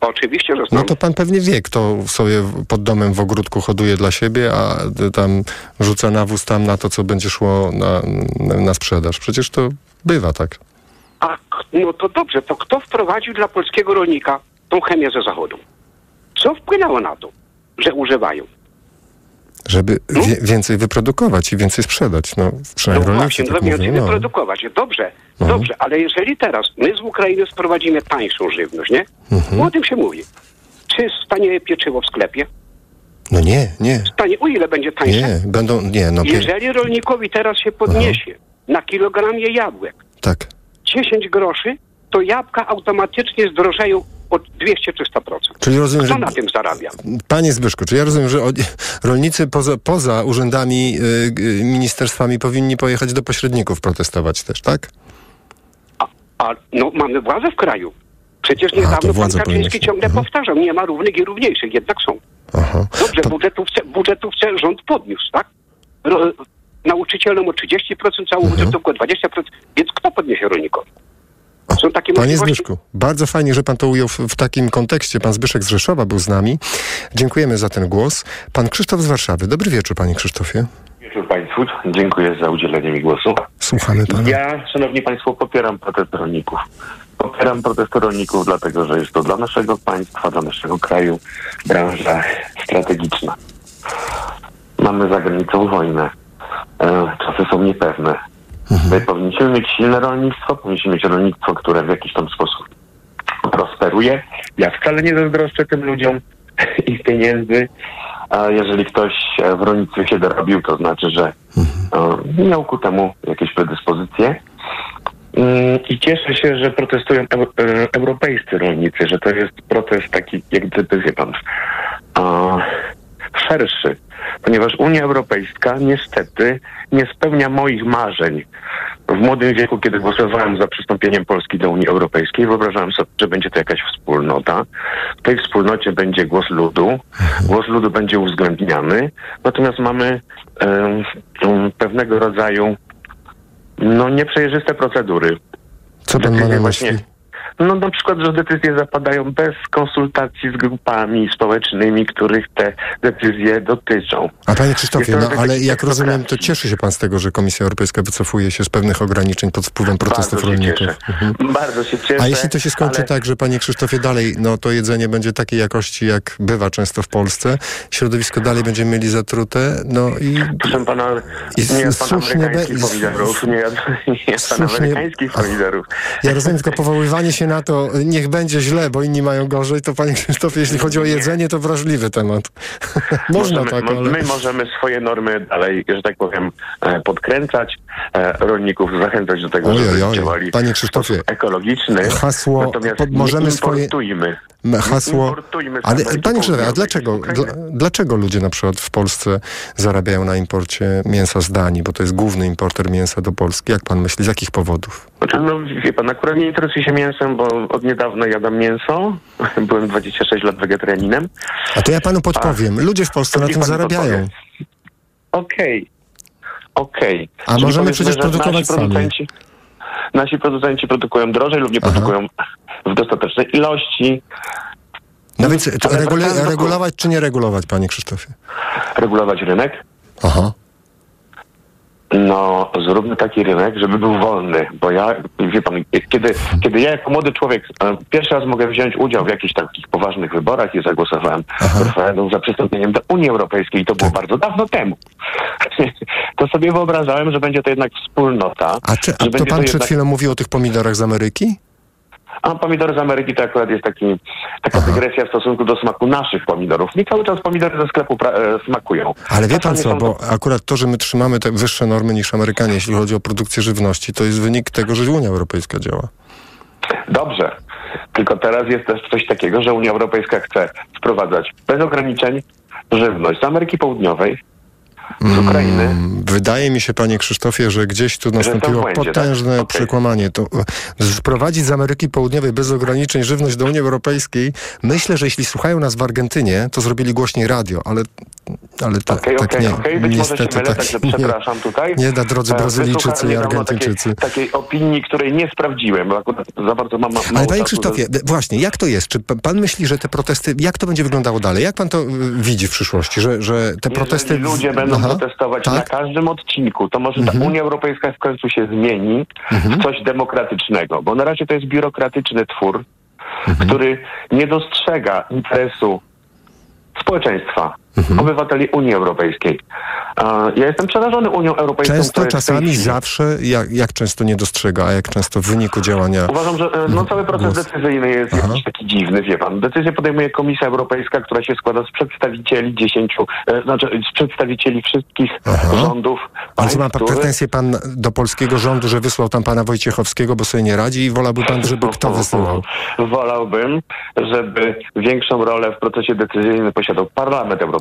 Oczywiście, że znam. No to pan pewnie wie, kto sobie pod domem w ogródku hoduje dla siebie, a tam rzuca nawóz tam na to, co będzie szło na, na, sprzedaż. Przecież to bywa tak. A no to dobrze, to kto wprowadził dla polskiego rolnika tą chemię ze zachodu? Co wpłynęło na to, że używają? Żeby wie, więcej wyprodukować i więcej sprzedać. No, przynajmniej No rolnicy właśnie, tak no więcej mówią. No. wyprodukować. Dobrze, No. dobrze, ale jeżeli teraz my z Ukrainy sprowadzimy tańszą żywność, nie? Mhm. O tym się mówi. Czy stanie pieczywo w sklepie? no nie, nie, Stanie, o ile będzie tańsze? nie. Będą, nie, no pie- Jeżeli rolnikowi teraz się podniesie na kilogramie jabłek tak. 10 groszy, to jabłka automatycznie zdrożeją o 200-300%. Czyli rozumiem, Kto że- na tym zarabia? Panie Zbyszku, czy ja rozumiem, że rolnicy poza, poza urzędami, y, y, ministerstwami powinni pojechać do pośredników protestować też, tak? A no, mamy władzę w kraju. Przecież to niedawno pan Kaczyński powinna się- Mhm. ciągle powtarzał, nie ma równych i równiejszych, jednak są. Dobrze, budżetówce, budżetówce rząd podniósł, tak? Ro, nauczycielom o 30%, całą Mhm. budżetówkę o 20%, więc kto podniesie rolnikowi? Są takie Panie możliwości? Zbyszku, bardzo fajnie, że pan to ujął w, w takim kontekście. Pan Zbyszek z Rzeszowa był z nami. Dziękujemy za ten głos. Pan Krzysztof z Warszawy. Dobry wieczór, panie Krzysztofie. Wieczór Państwu. Dziękuję za udzielenie mi głosu. Słuchamy pana. Ja, Szanowni Państwo, popieram protest rolników. Popieram protest rolników, dlatego że jest to dla naszego państwa, dla naszego kraju branża strategiczna. Mamy za granicą wojnę. E, czasy są niepewne. My powinniśmy mieć silne rolnictwo, powinniśmy mieć rolnictwo, które w jakiś tam sposób prosperuje. Ja wcale nie zazdroszczę tym ludziom ich pieniędzy. A jeżeli ktoś w rolnictwie się dorobił, to znaczy, że e, miał ku temu jakieś predyspozycje. Mm, I cieszę się, że protestują e, europejscy rolnicy, że to jest protest taki, jak gdyby, wie pan, szerszy, ponieważ Unia Europejska niestety nie spełnia moich marzeń. W młodym wieku, kiedy głosowałem za przystąpieniem Polski do Unii Europejskiej, wyobrażałem sobie, że będzie to jakaś wspólnota. W tej wspólnocie będzie głos ludu. Głos ludu będzie uwzględniany. Natomiast mamy em, pewnego rodzaju no nieprzejrzyste procedury. Co pan ma na właśnie- myśli? No na przykład, że decyzje zapadają bez konsultacji z grupami społecznymi, których te decyzje dotyczą. A panie Krzysztofie, no ale jak rozumiem, to cieszy się pan z tego, że Komisja Europejska wycofuje się z pewnych ograniczeń pod wpływem protestów Bardzo rolników. Mhm. Bardzo się cieszę. A jeśli to się skończy ale- tak, że panie Krzysztofie dalej, no to jedzenie będzie takiej jakości, jak bywa często w Polsce, środowisko dalej będziemy mieli zatrute, no i... Proszę pana, I nie jadł pan be- amerykańskich pomidorów, nie jadł, nie jadł pan amerykańskich pomidorów. Ja rozumiem tylko powoływanie się na to, niech będzie źle, bo inni mają gorzej, to panie Krzysztofie, jeśli chodzi o jedzenie, to wrażliwy temat. Można możemy, tak, ale... My możemy swoje normy dalej, że tak powiem, e, podkręcać, rolników zachęcać do tego, Oj, żeby oj, oj. działali Panie Krzysztofie, ekologiczny. hasło, Natomiast po- możemy swoje- Hasło. Importujmy Ale panie Krzysztofie, a dlaczego, dla, dlaczego ludzie na przykład w Polsce zarabiają na imporcie mięsa z Danii, bo to jest główny importer mięsa do Polski? Jak pan myśli, z jakich powodów? Znaczy, no wie pan, akurat nie interesuję się mięsem, bo od niedawna jadam mięso. Byłem 26 lat wegetarianinem. A to ja panu podpowiem. Ludzie w Polsce na tym zarabiają. podpowie. Okej. Okej. A Czyli możemy przecież produkować nasi sami. producenci, nasi producenci produkują drożej lub nie produkują w dostatecznej ilości. No więc regulować czy nie regulować, panie Krzysztofie? Regulować rynek. Aha. No, zróbmy taki rynek, żeby był wolny, bo ja, wie pan, kiedy, kiedy ja jako młody człowiek e, pierwszy raz mogę wziąć udział w jakichś takich poważnych wyborach i zagłosowałem referendum za przystąpieniem do Unii Europejskiej, to było bardzo dawno temu, to sobie wyobrażałem, że będzie to jednak wspólnota. A, czy, a to pan przed jednak... chwilą mówił o tych pomidorach z Ameryki? A pomidory z Ameryki to akurat jest taki, taka dygresja w stosunku do smaku naszych pomidorów. Nie cały czas pomidory ze sklepu pra- e, smakują. Ale wie pan co, bo akurat to, że my trzymamy te wyższe normy niż Amerykanie, jeśli chodzi o produkcję żywności, to jest wynik tego, że Unia Europejska działa. Dobrze. Tylko teraz jest też coś takiego, że Unia Europejska chce wprowadzać bez ograniczeń żywność z Ameryki Południowej, z Ukrainy. Mm, Wydaje mi się, panie Krzysztofie, że gdzieś tu nastąpiło błędzie, tak? potężne Okej. przekłamanie. To e, sprowadzić z Ameryki Południowej bez ograniczeń żywność do Unii Europejskiej. Myślę, że jeśli słuchają nas w Argentynie, to zrobili głośniej radio, ale, ale ta, Okej, tak okej, nie. okej, być może się Niestety mylę, tak także nie. przepraszam tutaj. Nie da, drodzy E, Brazylijczycy i Argentyńczycy. Takiej, takiej opinii, której nie sprawdziłem, bo akurat za bardzo mam ma, Ale panie Krzysztofie, właśnie, jak to jest? Czy pan, myśli, że te protesty, jak to będzie wyglądało dalej? Jak pan to y, widzi w przyszłości, że, że te protesty... Jeżeli ludzie będą Aha, protestować tak? na każdym odcinku, to może ta Unia Europejska w końcu się zmieni w coś demokratycznego, bo na razie to jest biurokratyczny twór, który nie dostrzega interesu społeczeństwa, obywateli Unii Europejskiej. Ja jestem przerażony Unią Europejską. Często, czasami, zawsze, jak, jak często nie dostrzega, a jak często w wyniku działania... Uważam, że e, no, cały proces decyzyjny jest jakiś taki dziwny, wie pan. Decyzję podejmuje Komisja Europejska, która się składa z przedstawicieli dziesięciu, e, znaczy z przedstawicieli wszystkich rządów Ale co ma pan pretensje pan do polskiego rządu, że wysłał tam pana Wojciechowskiego, bo sobie nie radzi i wolałby pan, żeby kto wysyłał? Wolałbym, żeby większą rolę w procesie decyzyjnym posiadał Parlament Europejski,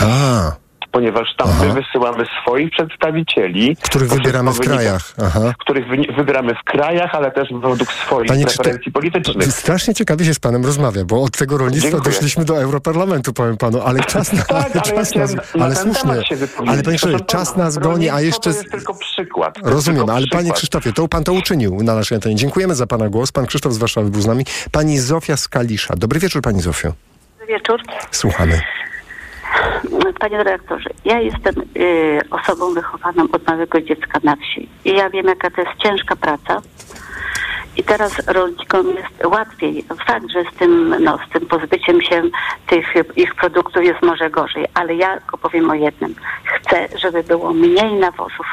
A, ponieważ tam my wysyłamy swoich przedstawicieli, których to wybieramy w wynika- krajach. Aha. których wyni- wybieramy w krajach, ale też według swoich Panie preferencji politycznych. Strasznie ciekawie się z panem rozmawia, bo od tego rolnictwa Dziękuję. doszliśmy do Europarlamentu, powiem panu, ale czas, na, Tak, ale ja czas chciałem nas, na ale słusznie, ale panie Krzysztofie, czas nas goni, a jeszcze... To jest tylko przykład. To Rozumiem, tylko ale panie przykład. Krzysztofie, to pan to uczynił na naszej antenie. Dziękujemy za pana głos. Pan Krzysztof z Warszawy był z nami. Pani Zofia Skalisza. Dobry wieczór, pani Zofio. Wieczór. Słuchamy. Panie dyrektorze, ja jestem y, osobą wychowaną od małego dziecka na wsi i ja wiem, jaka to jest ciężka praca. I teraz rolnikom jest łatwiej. Fakt, że z tym, no, z tym pozbyciem się tych ich produktów jest może gorzej, ale ja tylko powiem o jednym. Chcę, żeby było mniej nawozów.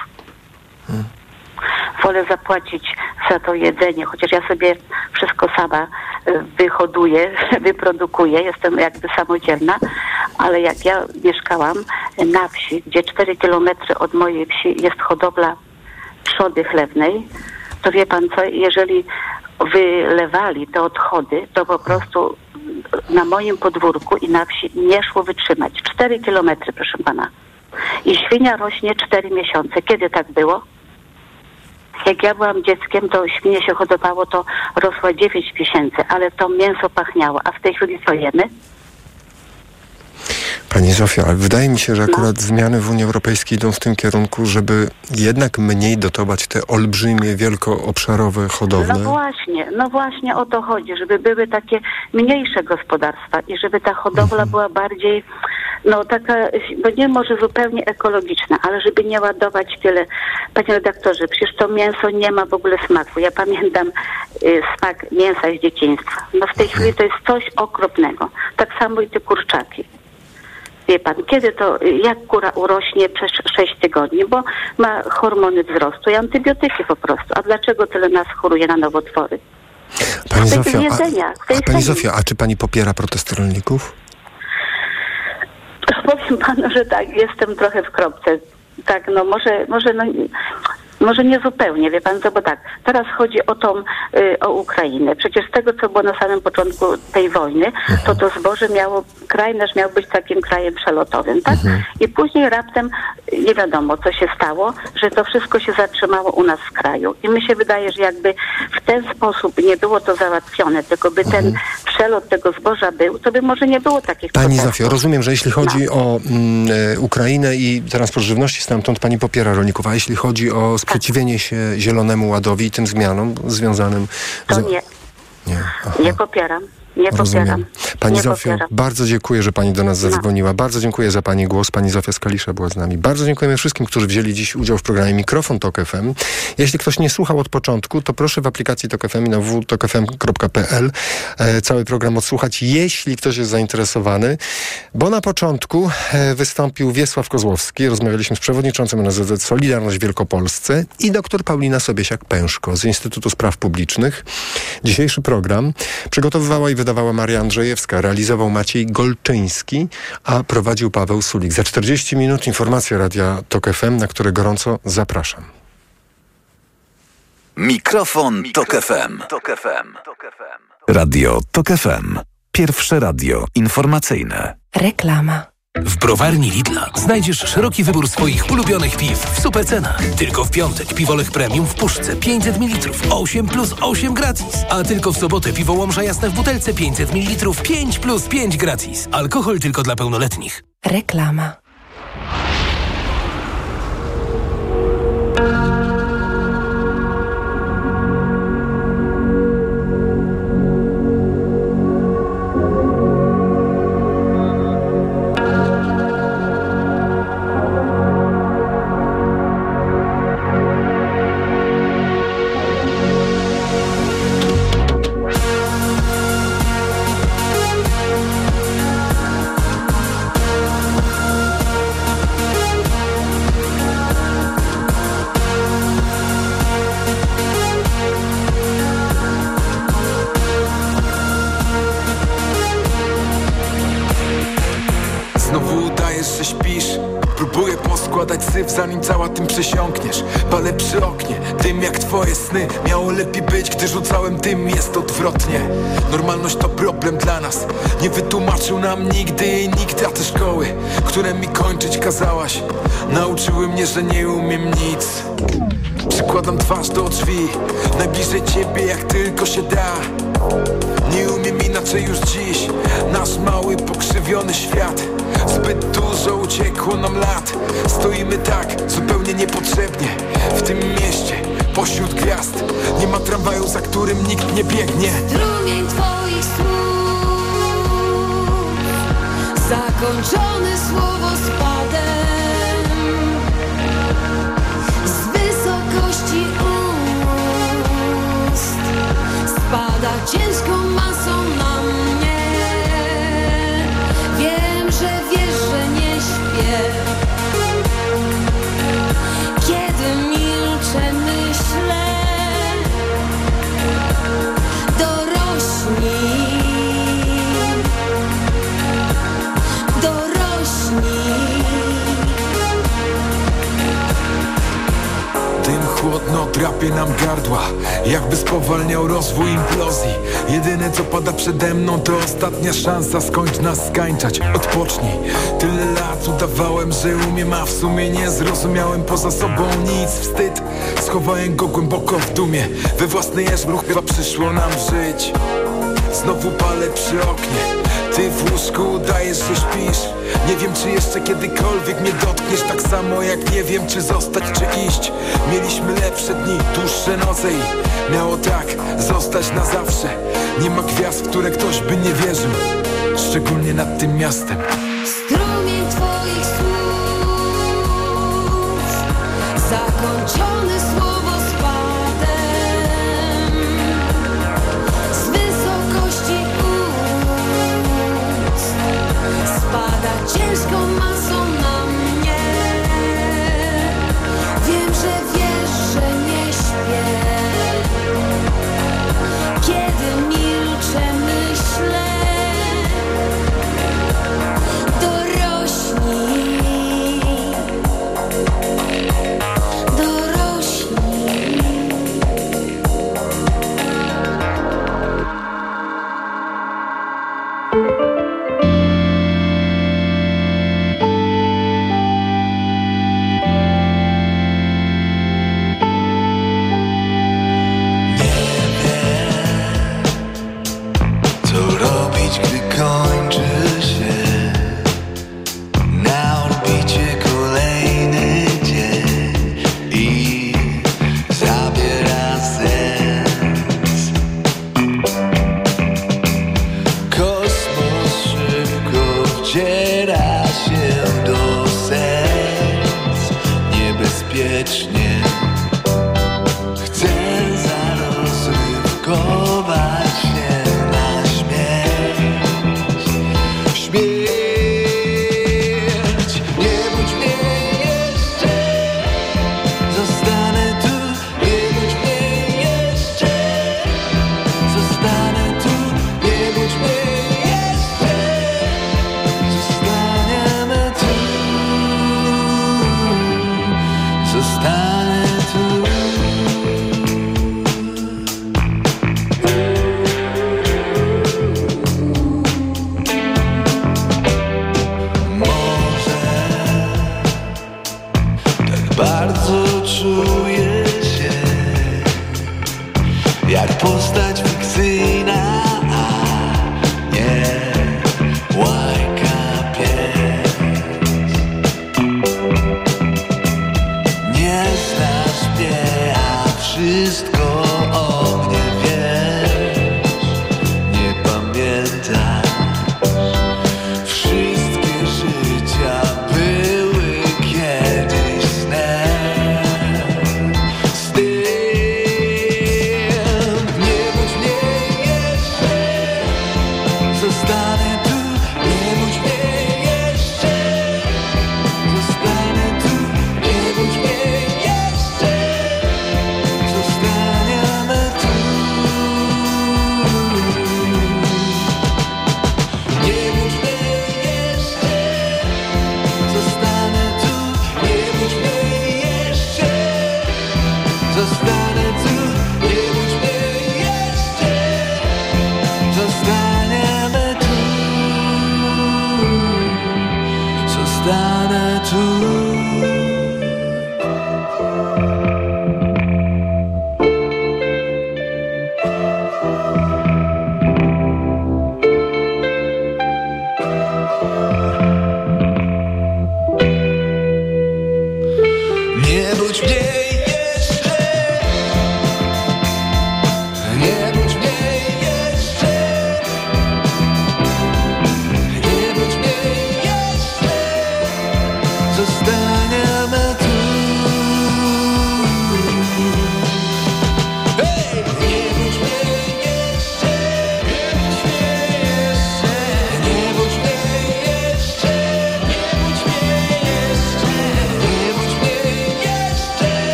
Wolę zapłacić za to jedzenie, chociaż ja sobie wszystko sama y, wyhoduję, wyprodukuję, jestem jakby samodzielna, ale jak ja mieszkałam na wsi, gdzie 4 kilometry od mojej wsi jest hodowla trzody chlewnej, to wie pan co, jeżeli wylewali te odchody, to po prostu na moim podwórku i na wsi nie szło wytrzymać. 4 kilometry, proszę pana. I świnia rośnie 4 miesiące. Kiedy tak było? Jak ja byłam dzieckiem, to świnie się hodowało, to rosła 9 miesięcy, ale to mięso pachniało. A w tej chwili co jemy? Pani Zofia, ale wydaje mi się, że akurat No. zmiany w Unii Europejskiej idą w tym kierunku, żeby jednak mniej dotować te olbrzymie, wielkoobszarowe hodowle. No właśnie, no właśnie o to chodzi, żeby były takie mniejsze gospodarstwa i żeby ta hodowla była bardziej, no taka, no nie może zupełnie ekologiczna, ale żeby nie ładować tyle. Panie redaktorze, przecież to mięso nie ma w ogóle smaku. Ja pamiętam y, smak mięsa z dzieciństwa. No w tej chwili to jest coś okropnego. Tak samo i te kurczaki. Wie pan, kiedy to, jak kura urośnie przez 6 tygodni, bo ma hormony wzrostu i antybiotyki po prostu. A dlaczego tyle nas choruje na nowotwory? Pani Zofio, jedzenia, a, a Pani. Zofio, a czy Pani popiera protesty rolników? Powiem panu, że tak, jestem trochę w kropce. Tak, no może, może, no, może nie zupełnie, wie pan co, bo tak, teraz chodzi o tą, y, o Ukrainę. Przecież z tego, co było na samym początku tej wojny, to to zboże miało, kraj nasz miał być takim krajem przelotowym, tak? I później raptem nie wiadomo, co się stało, że to wszystko się zatrzymało u nas w kraju. I mi się wydaje, że jakby w ten sposób nie było to załatwione, tylko by ten przelot tego zboża był, to by może nie było takich Pani protestów. Zofio, rozumiem, że jeśli chodzi No. o mm, e, Ukrainę i transport żywności stamtąd, Pani popiera rolników, a jeśli chodzi o sprzeciwienie się Zielonemu Ładowi i tym zmianom związanym To z... nie. Nie. Nie popieram. Nie Rozumiem. popieram. Pani nie Zofio, popieram. bardzo dziękuję, że Pani do nas No. zadzwoniła. Bardzo dziękuję za Pani głos. Pani Zofia Skalisza była z nami. Bardzo dziękujemy wszystkim, którzy wzięli dziś udział w programie Mikrofon Tok FM. Jeśli ktoś nie słuchał od początku, to proszę w aplikacji Tok FM i na www.tokfm.pl e, cały program odsłuchać, jeśli ktoś jest zainteresowany. Bo na początku e, wystąpił Wiesław Kozłowski. Rozmawialiśmy z przewodniczącym NZZ Solidarność Wielkopolsce i dr Paulina Sobiesiak-Pęszko z Instytutu Spraw Publicznych. Dzisiejszy program przygotowywała i wydawała Maria Andrzejewska, realizował Maciej Golczyński, a prowadził Paweł Sulik. Za 40 minut informacja Radia Tok FM, na które gorąco zapraszam. Mikrofon, Tok FM. Radio Tok FM. Pierwsze radio informacyjne. Reklama. W browarni Lidla znajdziesz szeroki wybór swoich ulubionych piw w super cenach. Tylko w piątek piwolech premium w puszce 500 ml 8 plus 8 gratis. A tylko w sobotę piwo łomża jasne w butelce 500 ml 5 plus 5 gratis. Alkohol tylko dla pełnoletnich. Reklama. Że nie umiem nic. Przykładam twarz do drzwi Najbliżej ciebie jak tylko się da. Nie umiem inaczej już dziś. Nasz mały, pokrzywiony świat. Zbyt dużo uciekło nam lat. Stoimy tak, zupełnie niepotrzebnie. W tym mieście, pośród gwiazd. Nie ma tramwaju, za którym nikt nie biegnie. Strumień twoich słów. Zakończony słowospadem Z Spada ciężką masą na mnie. Wiem, że wiesz, że nie śpię. Kiedy milczę, myślę Dorośnij chłodno drapie nam gardła Jakby spowalniał rozwój implozji. Jedyne co pada przede mną to ostatnia szansa Skończ nas skańczać, odpocznij. Tyle lat udawałem, że umiem A w sumie nie zrozumiałem poza sobą nic. Wstyd, schowałem go głęboko w dumie. We własny ruch chyba przyszło nam żyć. Znowu palę przy oknie. Ty w łóżku udajesz, że śpisz Nie wiem, czy jeszcze kiedykolwiek mnie dotkniesz Tak samo jak nie wiem, czy zostać, czy iść. Mieliśmy lepsze dni, dłuższe noce i Miało tak zostać na zawsze. Nie ma gwiazd, w które ktoś by nie wierzył Szczególnie nad tym miastem. Strumień twoich słów Zakończony słowospadem Spada ciężką